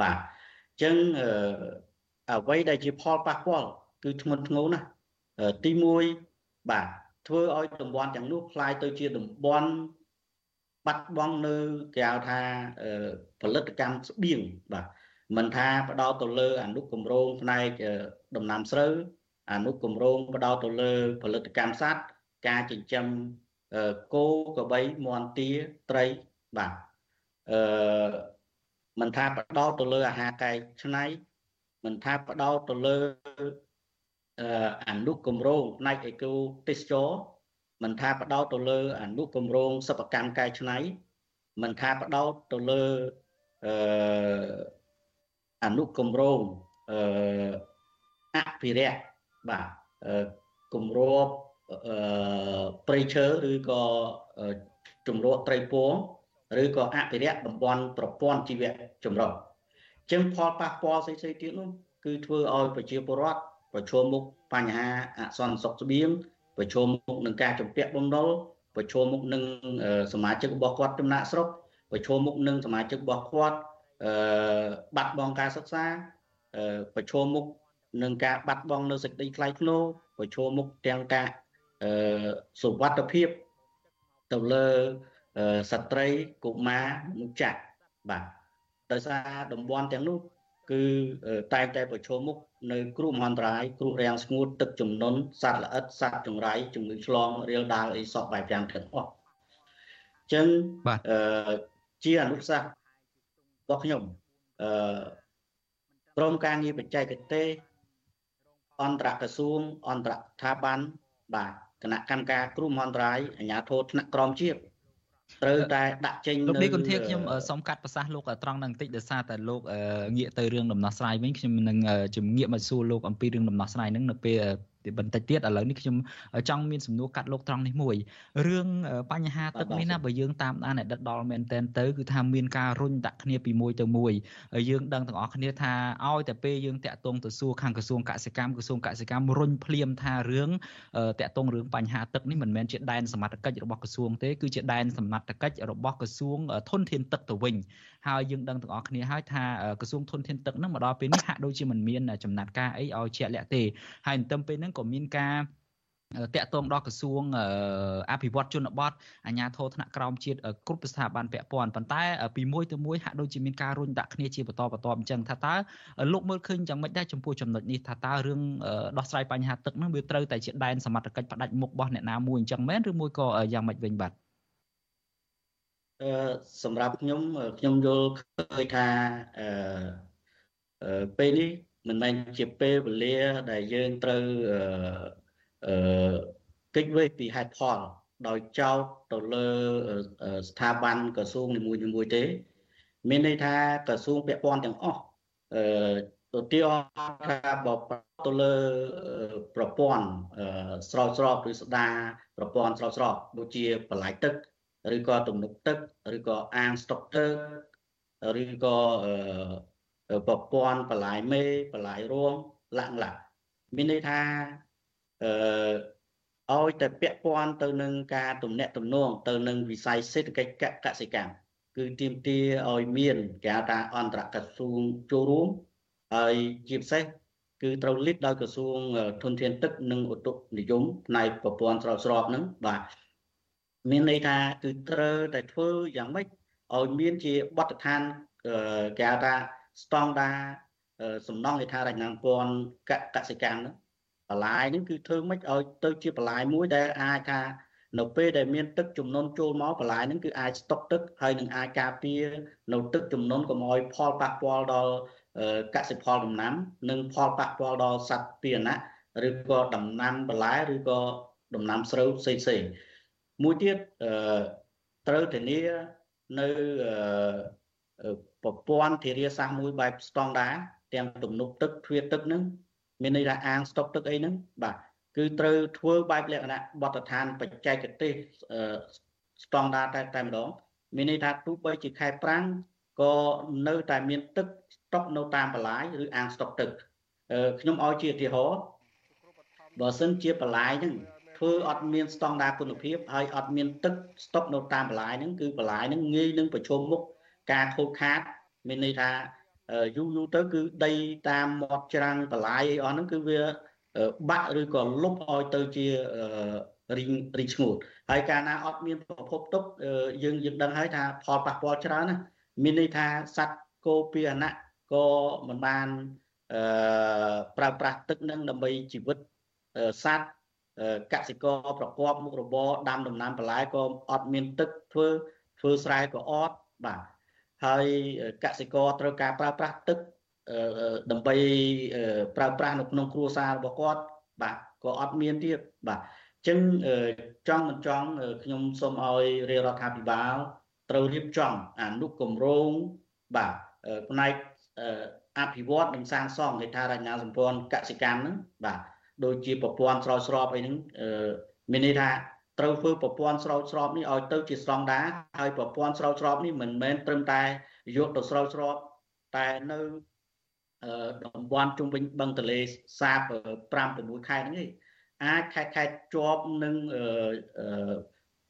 បាទអញ្ចឹងអ្វីដែលជាផលប៉ះពាល់គឺធ្ងន់ធ្ងរណាស់ទី1បាទធ្វើឲ្យតំបន់ទាំងនោះក្លាយទៅជាតំបន់បាត់បង់នៅគេហៅថាផលិតកម្មស្បៀងបាទ មិនថាផ្ដោតទៅលើអនុគម្រោងផ្នែកដំណាំស្រូវអនុគម្រោងផ្ដោតទៅលើផលិតកម្មសត្វការចិញ្ចឹមគោក្របីមាន់ទាត្រីបាទអឺមិនថាផ្ដោតទៅលើអាហារកែច្នៃមិនថាផ្ដោតទៅលើអនុគម្រោងផ្នែកអេកូទេសចរមិនថាផ្ដោតទៅលើអនុគម្រោងសិប្បកម្មកែច្នៃមិនថាផ្ដោតទៅលើអឺ អនុគម្រោងអឺអភិរក្សបាទគម្របអឺព្រៃឈើឬក៏ជំរកត្រីពងឬក៏អភិរក្សតំបន់ប្រព័ន្ធជីវៈចម្រុះអញ្ចឹងផលប៉ះពាល់ផ្សេងៗទៀតនោះគឺធ្វើឲ្យប្រជាពលរដ្ឋប្រឈមមុខបញ្ហាអសន្តិសុខស្បៀងប្រឈមមុខនឹងការជំពាក់បំណុលប្រឈមមុខនឹងសមាជិករបស់គាត់ចំណាក់ស្រុកប្រឈមមុខនឹងសមាជិករបស់គាត់ អឺបាត់បង់ការសិក្សាអឺប្រឈមមុខនឹងការបាត់បង់នៅសេចក្តីថ្លៃថ្នូរប្រឈមមុខទាំងការអឺសុវត្ថិភាពទៅលើស្ត្រីកុមារមនុស្សចាស់បាទដោយសារតំបន់ទាំងនោះគឺតែងតែប្រឈមមុខនៅគ្រោះមហន្តរាយគ្រោះរាំងស្ងួតទឹកជំនន់សត្វល្អិតសត្វចង្រៃជំងឺឆ្លងរាលដាលអីសពបែបយ៉ាងទាំងអស់អញ្ចឹងអឺជាអនុសាសន៍ របស់ខ្ញុំអឺក្រមការងារបច្ចេកទេសអន្តរក្រសួងអន្តរស្ថាប័នបាទគណៈកម្មការគ្រោះមហន្តរាយអាជ្ញាធរថ្នាក់ក្រមជាតិត្រូវតែដាក់ចេញលោកនេះគុនធាខ្ញុំសូមកាត់ប្រសាសន៍លោកត្រង់នឹងបន្តិចដោយសារតែលោកងាកទៅរឿងដំណោះស្រាយវិញខ្ញុំនឹងជំងាកមកសួរលោកអំពីរឿងដំណោះស្រាយហ្នឹងនៅពេល បន្តិចទៀតឥឡូវនេះខ្ញុំចង់មានសំណួរកាត់លោកត្រង់នេះមួយរឿងបញ្ហាទឹកនេះណាបើយើងតាមដានឲ្យដិតដល់មែនតែនទៅគឺថាមានការរុញដាក់គ្នាពីមួយទៅមួយយើងដឹងទាំងអស់គ្នាថាឲ្យតែពេលយើងតាក់ទងទៅសួរខាងក្រសួងកសិកម្មក្រសួងកសិកម្មរុញភ្លាមថារឿងតាក់ទងរឿងបញ្ហាទឹកនេះមិនមែនជាដែនសមត្ថកិច្ចរបស់ក្រសួងទេគឺជាដែនសមត្ថកិច្ចរបស់ក្រសួងធនធានទឹកទៅវិញហើយយើងដឹងទាំងអស់គ្នាហើយថាក្រសួងធនធានទឹកនឹងមកដល់ពេលនេះហាក់ដូចជាមិនមានចំណាត់ការអីឲ្យជាក់លាក់ទេហើយទន្ទឹមពេលហ្នឹងក៏មានការតាក់ទងដល់ក្រសួងអភិវឌ្ឍជនបទអាជ្ញាធរថ្នាក់ក្រោមជាតិគ្រប់ស្ថាប័នពាក់ព័ន្ធប៉ុន្តែពីមួយទៅមួយហាក់ដូចជាមានការរុញដាក់គ្នាជាបន្តបន្ទាប់អញ្ចឹងថាតើលោកមើលឃើញយ៉ាងម៉េចដែរចំពោះចំណុចនេះថាតើរឿងដោះស្រាយបញ្ហាទឹកនឹងវាត្រូវតែជាដែនសមត្ថកិច្ចផ្ដាច់មុខរបស់អ្នកណាមួយអញ្ចឹងមែនឬមួយក៏យ៉ាងម៉េចវិញបាទអឺ សម្រាប់ខ្ញុំខ្ញុំយល់ឃើញថាអឺពេលនេះមិនមែនជាពេលវេលាដែលយើងត្រូវអឺកិច្ចវេះពីហេតុផលដោយចោទទៅលើស្ថាប័នក្រសួងនីមួយៗទេ មានន័យថាក្រសួងពាក់ព័ន្ធទាំងអស់អឺទៅទីថាបើទៅលើប្រព័ន្ធស្រោចស្រពឬស្ដារប្រព័ន្ធស្រោចស្រពដូចជាបន្លាយទឹក ឬក៏ទំនប់ទឹកឬក៏អាងស្តុកទឹកឬក៏ប្រព័ន្ធបន្លាយមេបន្លាយរួមលាក់លាក់មានន័យថាអឺឲ្យតែពាក់ព័ន្ធទៅនឹងការទំនាក់ទំនងទៅនឹងវិស័យសេដ្ឋកិច្ចកសិកម្មគឺទាមទារឲ្យមានគេហៅថាអន្តរក្រសួងចូលរួមហើយជាពិសេសគឺត្រូវលិតដោយក្រសួងធនធានទឹកនិងឧតុនិយមផ្នែកប្រព័ន្ធស្រោចស្រពហ្នឹងបាទ មានន័យថាគឺត្រូវតែធ្វើយ៉ាងម៉េចឲ្យមានជាបទដ្ឋានគេហៅថាស្តង់ដាសំណង់ហេដ្ឋារចនាសម្ព័ន្ធកសិកម្មហ្នឹងបន្លាយហ្នឹងគឺធ្វើម៉េចឲ្យទៅជាបន្លាយមួយដែលអាចថានៅពេលដែលមានទឹកជំនន់ចូលមកបន្លាយហ្នឹងគឺអាចស្តុកទឹកហើយនឹងអាចការពារនៅទឹកជំនន់កុំឲ្យផលប៉ះពាល់ដល់កសិផលដំណាំ និងផលប៉ះពាល់ដល់សត្វពាហនៈឬក៏ដំណាំបន្លែឬក៏ដំណាំស្រូវផ្សេងផ្សេង មួយទៀតអឺត្រូវធានានៅប្រព័ន្ធធារាសាស្ត្រមួយបែបស្តង់ដាទាំងទំនប់ទឹកទ្វារទឹកហ្នឹងមានន័យថាអាងស្តុកទឹកអីហ្នឹងបាទគឺត្រូវធ្វើបែបលក្ខណៈបទដ្ឋានបច្ចេកទេសស្តង់ដាតែតែម្ដងមានន័យថាទោះបីជាខែប្រាំងក៏នៅតែមានទឹកស្តុកនៅតាមបន្លាយឬអាងស្តុកទឹកខ្ញុំឲ្យជាឧទាហរណ៍បើសិនជាបន្លាយហ្នឹង ធ្វើអត់មានស្តង់ដារគុណភាពហើយអត់មានទឹកស្តុកនៅតាមបន្លាយហ្នឹងគឺបន្លាយហ្នឹងងាយនឹងប្រឈមមុខការខូចខាតមានន័យថាយូរយូរទៅគឺដីតាមមាត់ច្រាំងបន្លាយអីអស់ហ្នឹងគឺវាបាក់ឬក៏លុបឲ្យទៅជារីងរីងឈ្ងួតហើយកាលណាអត់មានប្រភពទុកយើងយើងដឹងហើយថាផលប៉ះពាល់ច្រើនណាមានន័យថាសត្វគោពាហនៈក៏មិនបានអឺប្រើប្រាស់ទឹកនឹងដើម្បីជីវិតសត្វ កសិករប្រកបមុខរបរដាំដំណាំបន្លែក៏អត់មានទឹកធ្វើធ្វើស្រែក៏អត់បាទហើយកសិករត្រូវការប្រើប្រាស់ទឹកដើម្បីប្រើប្រាស់នៅក្នុងគ្រួសាររបស់គាត់បាទក៏អត់មានទៀតបាទអញ្ចឹងចង់មិនចង់ខ្ញុំសូមឲ្យរាជរដ្ឋាភិបាលត្រូវរៀបចំអនុគម្រោងបាទផ្នែកអភិវឌ្ឍនិងសាងសង់ហេដ្ឋារចនាសម្ព័ន្ធកសិកម្មហ្នឹងបាទ ដូចជាប្រព័ន្ធស្រោចស្រពអីហ្នឹងមានន័យថាត្រូវធ្វើប្រព័ន្ធស្រោចស្រពនេះឲ្យទៅជាស្តង់ដារហើយប្រព័ន្ធស្រោចស្រពនេះមិនមែនត្រឹមតែយកទៅស្រោចស្រពតែនៅតំបន់ជុំវិញបឹងទលេសាប5 6ខេត្តហ្នឹងឯងអាចខេត្តខេត្តជាប់នឹង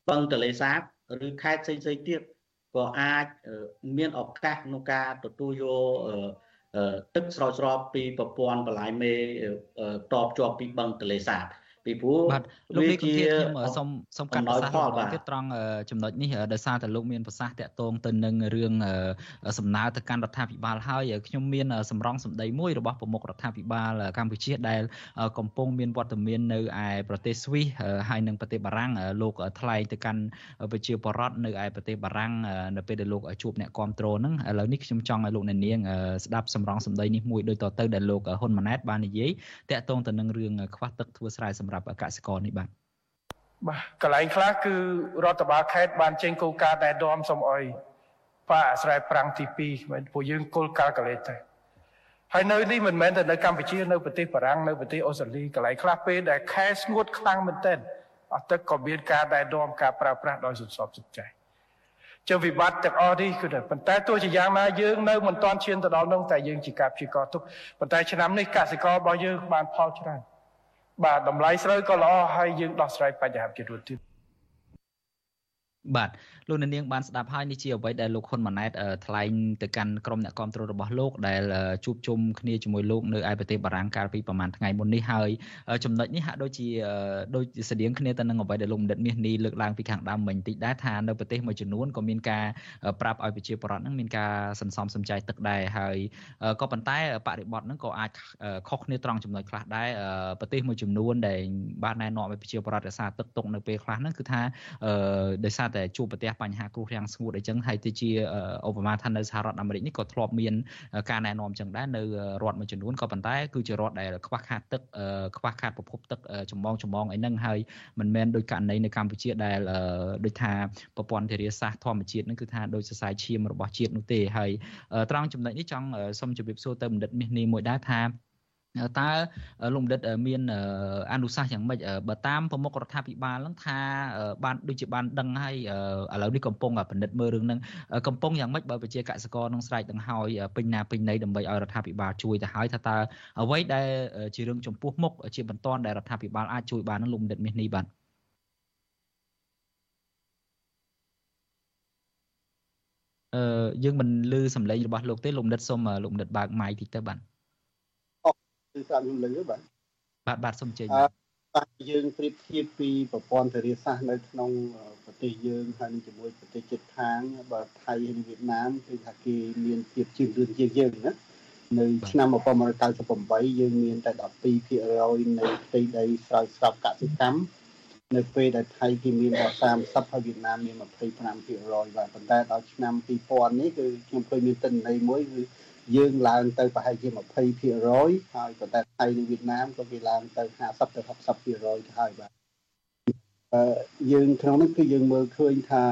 បឹងទលេសាបឬខេត្តផ្សេងៗទៀតក៏អាចមានឱកាសក្នុងការទទួលយក ទឹកស្រោចស្រពពីប្រព័ន្ធបលាយមេតបជាប់ពីបឹងទលេសាប ពីព្រោះបាទលោកនេះគុណធាតខ្ញុំសូមសូមកាត់ប្រសាសន៍របស់ទៀតត្រង់ចំណុចនេះដោយសារតែលោកមានប្រសាសន៍តាក់ទងទៅនឹងរឿងសំណើទៅកាន់រដ្ឋាភិបាលហើយខ្ញុំមានសម្រងសម្ដីមួយរបស់ប្រមុខរដ្ឋាភិបាលកម្ពុជាដែលកំពុងមានវត្តមាននៅឯប្រទេសស្វីសហើយនិងប្រទេសបារាំងលោកថ្លែងទៅកាន់ប្រជាពលរដ្ឋនៅឯប្រទេសបារាំងនៅពេលដែលលោកជួបអ្នកគ្រប់គ្រងហ្នឹងឥឡូវនេះខ្ញុំចង់ឲ្យលោកអ្នកនាងស្ដាប់សម្រងសម្ដីនេះមួយដូចតទៅដែលលោកហ៊ុនម៉ាណែតបាននិយាយតាក់ទងទៅនឹងរឿងខ្វះទឹកធ្វើស្រែសម្រាប់កសិករនេះបាទបាទកន្លែងខ្លះគឺរដ្ឋបាលខេត្តបានចេញគោលការណ៍ដែលដមសុំអុយប៉ាអាស្រ័យប្រាំងទី2មិនពួកយើងគោលកាលកលេតទៅហើយនៅនេះមិនមែនតែនៅកម្ពុជានៅប្រទេសបារាំងនៅប្រទេសអូស្ត្រាលីកន្លែងខ្លះពេលដែលខែស្ងួតខ្លាំងមែនទែនអត់ទឹកក៏មានការដែលដមការប្រើប្រាស់ដោយសន្សំសុខใจចឹងវិបត្តិទាំងអស់នេះគឺតែប៉ុន្តែទោះជាយ៉ាងណាយើងនៅមិនទាន់ឈានទៅដល់នោះតែយើងជាការព្យាករទុកប៉ុន្តែឆ្នាំនេះកសិកររបស់យើងបានផលច្រើន បាទតម្លៃស្រូវក៏ល្អហើយយើងដោះស្រាយបញ្ហាជារួចទៀតបាទ លោកនាងបានស្ដាប់ហើយនេះជាអ្វីដែលលោកហ៊ុនម៉ាណែតថ្លែងទៅកាន់ក្រុមអ្នកគ្រប់គ្រងរបស់លោកដែលជួបជុំគ្នាជាមួយលោកនៅឯប្រទេសបារាំងកាលពីប្រហែលថ្ងៃមុននេះហើយចំណុចនេះហាក់ដូចជាដូចស្តៀងគ្នាទៅនឹងអ្វីដែលលោកបណ្ឌិតមាសនេះលើកឡើងពីខាងដើមមិញតិចដែរថានៅប្រទេសមួយចំនួនក៏មានការប្រាប់ឲ្យប្រជាពលរដ្ឋនឹងមានការសន្សំសំចៃទឹកដែរហើយក៏ប៉ុន្តែបរិបទនឹងក៏អាចខុសគ្នាត្រង់ចំណុចខ្លះដែរប្រទេសមួយចំនួនដែលបានណែនាំឲ្យប្រជាពលរដ្ឋរក្សាទឹកទុកនៅពេលខ្លះហ្នឹងគឺថាដោយសារតែជួបប្រទះបញ្ហាគ្រោះរាំងស្ងួតអីចឹងហើយទៅជាឧបមាថានៅសហរដ្ឋអាមេរិកនេះក៏ធ្លាប់មានការណែនាំចឹងដែរនៅរដ្ឋមួយចំនួនក៏ប៉ុន្តែគឺជារដ្ឋដែលខ្វះខាតទឹកខ្វះខាតប្រភពទឹកចម្បងចម្បងអីហ្នឹងហើយមិនមែនដោយករណីនៅកម្ពុជាដែលដូចថាប្រព័ន្ធធារាសាស្ត្រធម្មជាតិហ្នឹងគឺថាដោយសរសៃឈាមរបស់ជាតិនោះទេហើយត្រង់ចំណុចនេះចង់សូមជម្រាបសួរទៅបណ្ឌិតមាសនេះមួយដែរថា តើលោកបណ្ឌិតមានអនុសាសន៍យ៉ាងម៉េចបើតាមប្រមុខរដ្ឋាភិបាលហ្នឹងថាបានដូចជាបានដឹងហើយឥឡូវនេះកំពុងពិនិត្យមើលរឿងហ្នឹងកំពុងយ៉ាងម៉េចបើប្រជាកសិករនឹងស្រែកដង្ហោយពេញណាពេញណីដើម្បីឲ្យរដ្ឋាភិបាលជួយទៅហើយថាតើអ្វីដែលជារឿងចំពោះមុខជាបន្តដែលរដ្ឋាភិបាលអាចជួយបាននឹងលោកបណ្ឌិតមាសនេះបាទអឺយើងមិនលឺសំឡេងរបស់លោកទេលោកបណ្ឌិតសូមលោកបណ្ឌិតបើកម៉ៃតិចទៅបាទ គឺស្រាប់ខ្ញុំលើបាទបាទបាទសូមជើញបាទយើងប្រៀបធៀបពីប្រព័ន្ធធារាសាស្ត្រនៅក្នុងប្រទេសយើងហើយនឹងជាមួយប្រទេសជិតខាងបាទថៃនិងវៀតណាមគឺថាគេមានភាពជឿនលឿនជាងយើងណានៅឆ្នាំ1998យើងមានតែ12%នៃផ្ទៃដីស្រោចស្រពកសិកម្មនៅពេលដែលថៃគេមាន30ហើយវៀតណាមមាន25%បាទប៉ុន្តែដល់ឆ្នាំ2000នេះគឺខ្ញុំឃើញមានទិន្នន័យមួយគឺ យើងឡើងទៅប្រហែលជា20%ហើយប៉ុន្តែថៃនិងវៀតណាមក៏គេឡើងទៅ50ទៅ60%ទៅហើយបាទអឺយើងក្នុងនេះគឺយើងមើលឃើញថា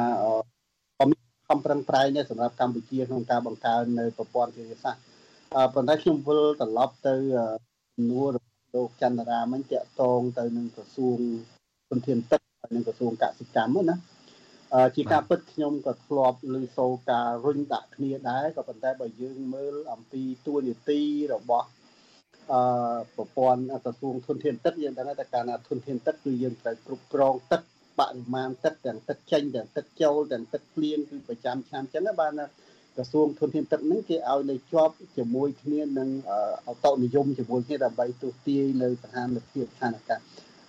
ក៏មានខំប្រឹងប្រែងដែរសម្រាប់កម្ពុជាក្នុងការបង្កើននៅប្រព័ន្ធវិទ្យាសាស្ត្រអឺប៉ុន្តែខ្ញុំវិលត្រឡប់ទៅជំនួសរបស់លោកចន្ទរាមិញតាក់ទងទៅនឹងក្រសួងធនធានទឹកហើយនិងក្រសួងកសិកម្មណា ជាការពិតខ្ញុំក៏ធ្លាប់លើសូការរុញដាក់គ្នាដែរក៏ប៉ុន្តែបើយើងមើលអំពីទួនាទីរបស់អឺប្រព័ន្ធក្រសួងធនធានទឹកយើងដឹងថាការណាធនធានទឹកគឺយើងត្រូវគ្រប់គ្រងទឹកបរិមាណទឹកទាំងទឹកចេញទាំងទឹកចូលទាំងទឹកភ្លៀងគឺប្រចាំឆ្នាំចឹងណាបានក្រសួងធនធានទឹកហ្នឹងគេឲ្យនៅជាប់ជាមួយគ្នានឹងអតនិយមជាមួយគ្នាដើម្បីទស្សទាយនៅស្ថានភាពស្ថានភាព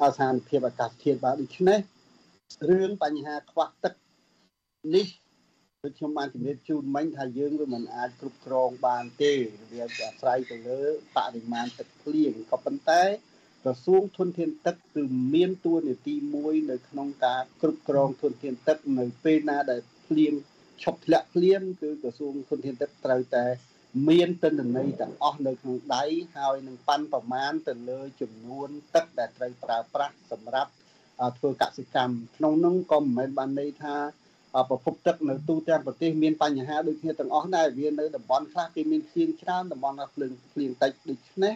អស្ថានភាពអាកាសធាតុបាទដូច្នេះ រឿងបញ្ហាខ្វះទឹកនេះដូចខ្ញុំបានជម្រាបជូនមិញថាយើងវាមិនអាចគ្រប់គ្រងបានទេវាអាស្រ័យទៅលើបរិមាណទឹកភ្លៀងក៏ប៉ុន្តែក្រសួងធនធានទឹកគឺមានតួនាទីមួយនៅក្នុងការគ្រប់គ្រងធនធានទឹកនៅពេលណាដែលភ្លៀងឈប់ធ្លាក់ភ្លាមគឺក្រសួងធនធានទឹកត្រូវតែមានទិន្នន័យទាំងអស់នៅក្នុងដៃហើយនឹងប៉ាន់ប្រមាណទៅលើចំនួនទឹកដែលត្រូវប្រើប្រាស់សម្រាប់ ធ្វើកសិកម្មក្នុងនោះក៏មិនមែនបានន័យថាប្រភពទឹកនៅទូទាំងប្រទេសមានបញ្ហាដូចគ្នាទាំងអស់ដែរវានៅតំបន់ខ្លះគេមានភ្លៀងច្រើនតំបន់ខ្លះភ្លៀងភ្លៀងតិចដូច្នេះ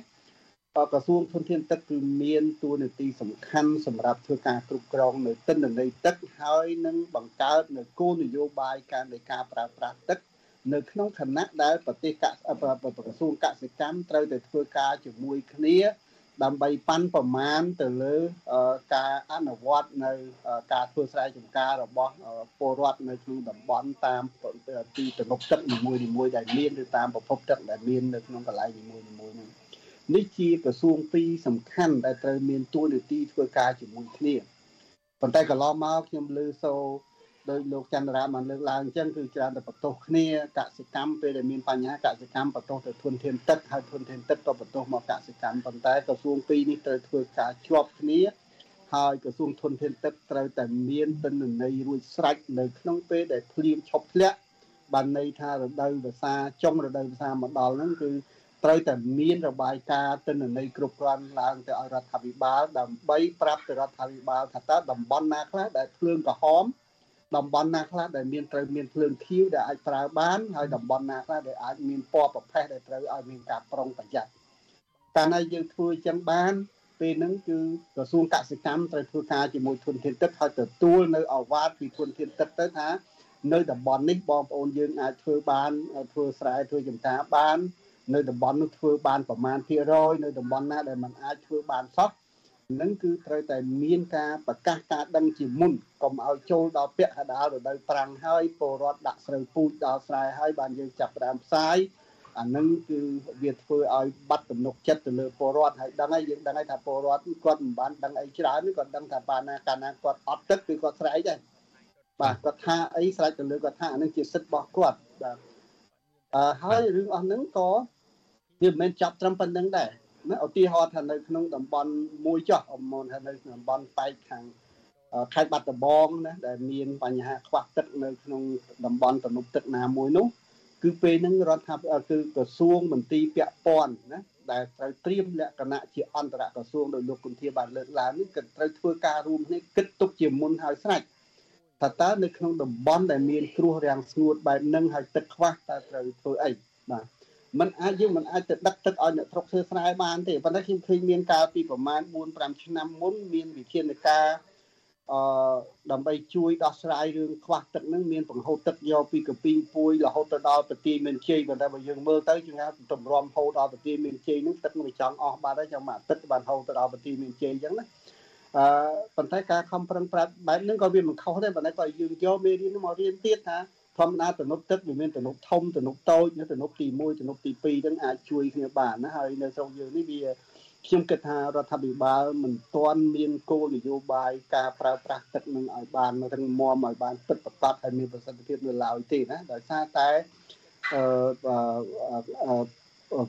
ក្រសួងធនធានទឹកគឺមានតួនាទីសំខាន់សម្រាប់ធ្វើការគ្រប់គ្រងនៅទិន្នន័យទឹកហើយនឹងបង្កើតនៅគោលនយោបាយការនៃការប្រើប្រាស់ទឹក នៅក្នុងគណៈដែលប្រទេសកក្រសួងកសិកម្មត្រូវតែធ្វើការជាមួយគ្នា ដើម្បីប៉ាន់ប្រមាណទៅលើការអនុវត្តនៅការធ្វើស្រែចម្ការរបស់ពលរដ្ឋនៅក្នុងតំបន់តាមទីទំនប់ទឹកនីមួយៗដែលមានឬតាមប្រភពទឹកដែលមាននៅក្នុងកន្លែងនីមួយៗហ្នឹងនេះជាក្រសួងពីរសំខាន់ដែលត្រូវមានតួនាទីធ្វើការជាមួយគ្នាប៉ុន្តែកន្លងមកខ្ញុំលើសូ ដោយលោកចន្ទរាបានលើកឡើងអញ្ចឹងគឺច្រើនតែបន្ទោសគ្នាកសិកម្មពេលដែលមានបញ្ហាកសិកម្មបន្ទោសទៅធនធានទឹកហើយធនធានទឹកក៏បន្ទោសមកកសិកម្មប៉ុន្តែក្រសួងពីរនេះត្រូវធ្វើការជាប់គ្នាហើយក្រសួងធនធានទឹកត្រូវតែមានទិន្នន័យរួចស្រេចនៅក្នុងពេលដែលភ្លៀងឈប់ធ្លាក់បានន័យថារដូវវស្សាចុងរដូវវស្សាមកដល់ហ្នឹងគឺត្រូវតែមានរបាយការណ៍ទិន្នន័យគ្រប់គ្រាន់ឡើងទៅឲ្យរដ្ឋាភិបាលដើម្បីប្រាប់ទៅរដ្ឋាភិបាលថាតើតំបន់ណាខ្លះដែលភ្លើងក្រហម តំបន់ណាខ្លះដែលមានត្រូវមានភ្លើងខៀវដែលអាចប្រើបានហើយតំបន់ណាខ្លះដែលអាចមានពណ៌ប្រផេះដែលត្រូវឲ្យមានការប្រុងប្រយ័ត្នកាលណាយើងធ្វើចឹងបានពេលហ្នឹងគឺក្រសួងកសិកម្មត្រូវធ្វើការជាមួយធនធានទឹកហើយទទួលនៅអវ៉ាតពីធនធានទឹកទៅថានៅតំបន់នេះបងប្អូនយើងអាចធ្វើបានធ្វើស្រែធ្វើចម្ការបាន នៅតំបន់នោះធ្វើបានប្រមាណភាគរយនៅតំបន់ណាដែលมันអាចធ្វើបានសោះ នឹងគឺត្រូវតែមានការប្រកាសការដឹងជាមុនកុំឲ្យចូលដល់ពាក់កណ្ដាលរដូវប្រាំងហើយពលរដ្ឋដាក់ស្រូវពូជដល់ស្រែហើយបានយើងចាប់ផ្ដើមផ្សាយអានឹងគឺវាធ្វើឲ្យបាត់ទំនុកចិត្តទៅលើពលរដ្ឋហើយដឹងហើយយើងដឹងហើយថាពលរដ្ឋគាត់មិនបានដឹងអីច្រើនគាត់ដឹងថាបានណាកាលណាគាត់អត់ទឹកគឺគាត់ស្រែកដែរបាទគាត់ថាអីស្រេចទៅលើគាត់ថាអានឹងជាសិទ្ធិរបស់គាត់បាទអឺហើយរឿងអស់ហ្នឹងក៏វាមិនមែនចាប់ត្រឹមប៉ុណ្្នឹងដែរ ណាឧទាហរណ៍ថានៅក្នុងតំបន់មួយចោះអមនថានៅតំបន់ប៉ែកខាងខេត្តបាត់ដំបងណាដែលមានបញ្ហាខ្វះទឹកនៅក្នុងតំបន់ទំនប់ទឹកណាមួយនោះគឺពេលហ្នឹងរដ្ឋាភិបាលគឺក្រសួងមន្ទីរពាក់ព័ន្ធណាដែលត្រូវត្រៀមលក្ខណៈជាអន្តរក្រសួងដោយលោកគុន្ធាបានលើកឡើងនេះក៏ត្រូវធ្វើការរួមគ្នាគិតទុកជាមុនហើយស្រេចថាតើនៅក្នុងតំបន់ដែលមានគ្រោះរាំងស្ងួតបែបហ្នឹងហើយទឹកខ្វះតើត្រូវធ្វើអីបាទ มันអាចយើងមិនអាចទៅដឹកទឹកឲ្យអ្នកស្រុកធ្វើស្រែបានទេប៉ុន្តែខ្ញុំឃើញមានកាលពីប្រមាណ4 5ឆ្នាំមុនមានវិធានការអឺដើម្បីជួយដោះស្រាយរឿងខ្វះទឹកនឹងមានបង្ហូរទឹកយកពីកពីងពួយរហូតទៅដល់ប្រទីមានជ័យប៉ុន្តែបើយើងមើលទៅជាងទម្រាំហូរដល់ប្រទីមានជ័យនឹងទឹកមិនចង់អស់បាត់ហើយចាំមកទឹកបានហូរទៅដល់ប្រទីមានជ័យអញ្ចឹងណាអឺប៉ុន្តែការខំប្រឹងប្រែងបែបហ្នឹងក៏វាមិនខុសដែរប៉ុន្តែក៏យើងយកមេរៀនមករៀនទៀតថា ធម្មតាទំនប់ទឹកវាមានទំនប់ធំទំនប់តូចនិងទំនប់ទី1ទំនប់ទី2ហ្នឹងអាចជួយគ្នាបានណាហើយនៅស្រុកយើងនេះវាខ្ញុំគិតថារដ្ឋាភិបាលមិនទាន់មានគោលនយោបាយការប្រើប្រាស់ទឹកនឹងឲ្យបានរឹងមាំឲ្យបានពិតប្រាកដហើយមានប្រសិទ្ធភាពនៅឡើយទេណាដោយសារតែអឺ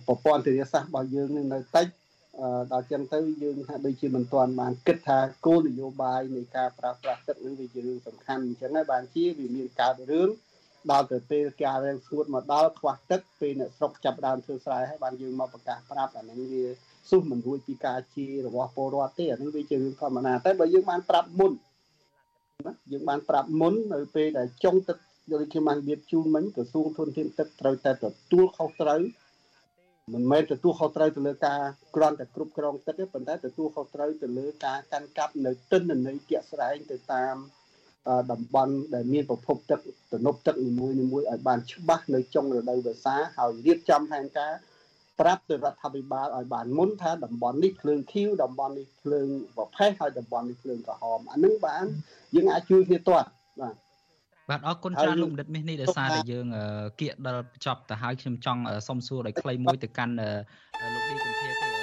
ប្រព័ន្ធធារាសាស្ត្ររបស់យើងនឹងនៅតិចដល់ចឹងទៅយើងថាដូចជាមិនទាន់បានគិតថាគោលនយោបាយនៃការប្រើប្រាស់ទឹកនឹងវាជារឿងសំខាន់អញ្ចឹងហើយបានជាវាមានកើតរឿង ដល់ទៅពេលការរាំងស្ងួតមកដល់ខ្វះទឹកពេលអ្នកស្រុកចាប់ដើមធ្វើស្រែហើយបានយើងមកប្រកាសប្រាប់អានឹងវាសុះមិនរួចពីការជារបស់ពលរដ្ឋទេអានឹងវាជារឿងធម្មតាតែបើយើងបានប្រាប់មុនណាយើងបានប្រាប់មុននៅពេលដែលចុងទឹកដូចខ្ញុំបានរៀបជូនមិញក្រសួងធនធានទឹកត្រូវតែទទួលខុសត្រូវមិនមែនទទួលខុសត្រូវទៅលើការក្រាន់តែគ្រប់គ្រងទឹកទេប៉ុន្តែទទួលខុសត្រូវទៅលើការកាន់កាប់នៅទិន្នន័យជាក់ស្ដែងទៅតាម តំបន់ដែលមានប្រភពទឹកទំនប់ទឹកនីមួយៗឲ្យបានច្បាស់នៅចុងរដូវវស្សាហើយរៀបចំផែនការប្រាប់ទៅរដ្ឋាភិបាលឲ្យបានមុនថាតំបន់នេះភ្លើងខៀវតំបន់នេះភ្លើងប្រផេះហើយតំបន់នេះភ្លើងក្រហមអានឹងបានយើងអាចជួយគ្នាទាត់បាទបាទអរគុណច្រើនលោកបណ្ឌិតមាសនេះដោយសារតែយើងគៀកដល់ចប់ទៅហើយខ្ញុំចង់សុំសួរដោយខ្លីមួយទៅកាន់លោកឌីគុន្ធាទេ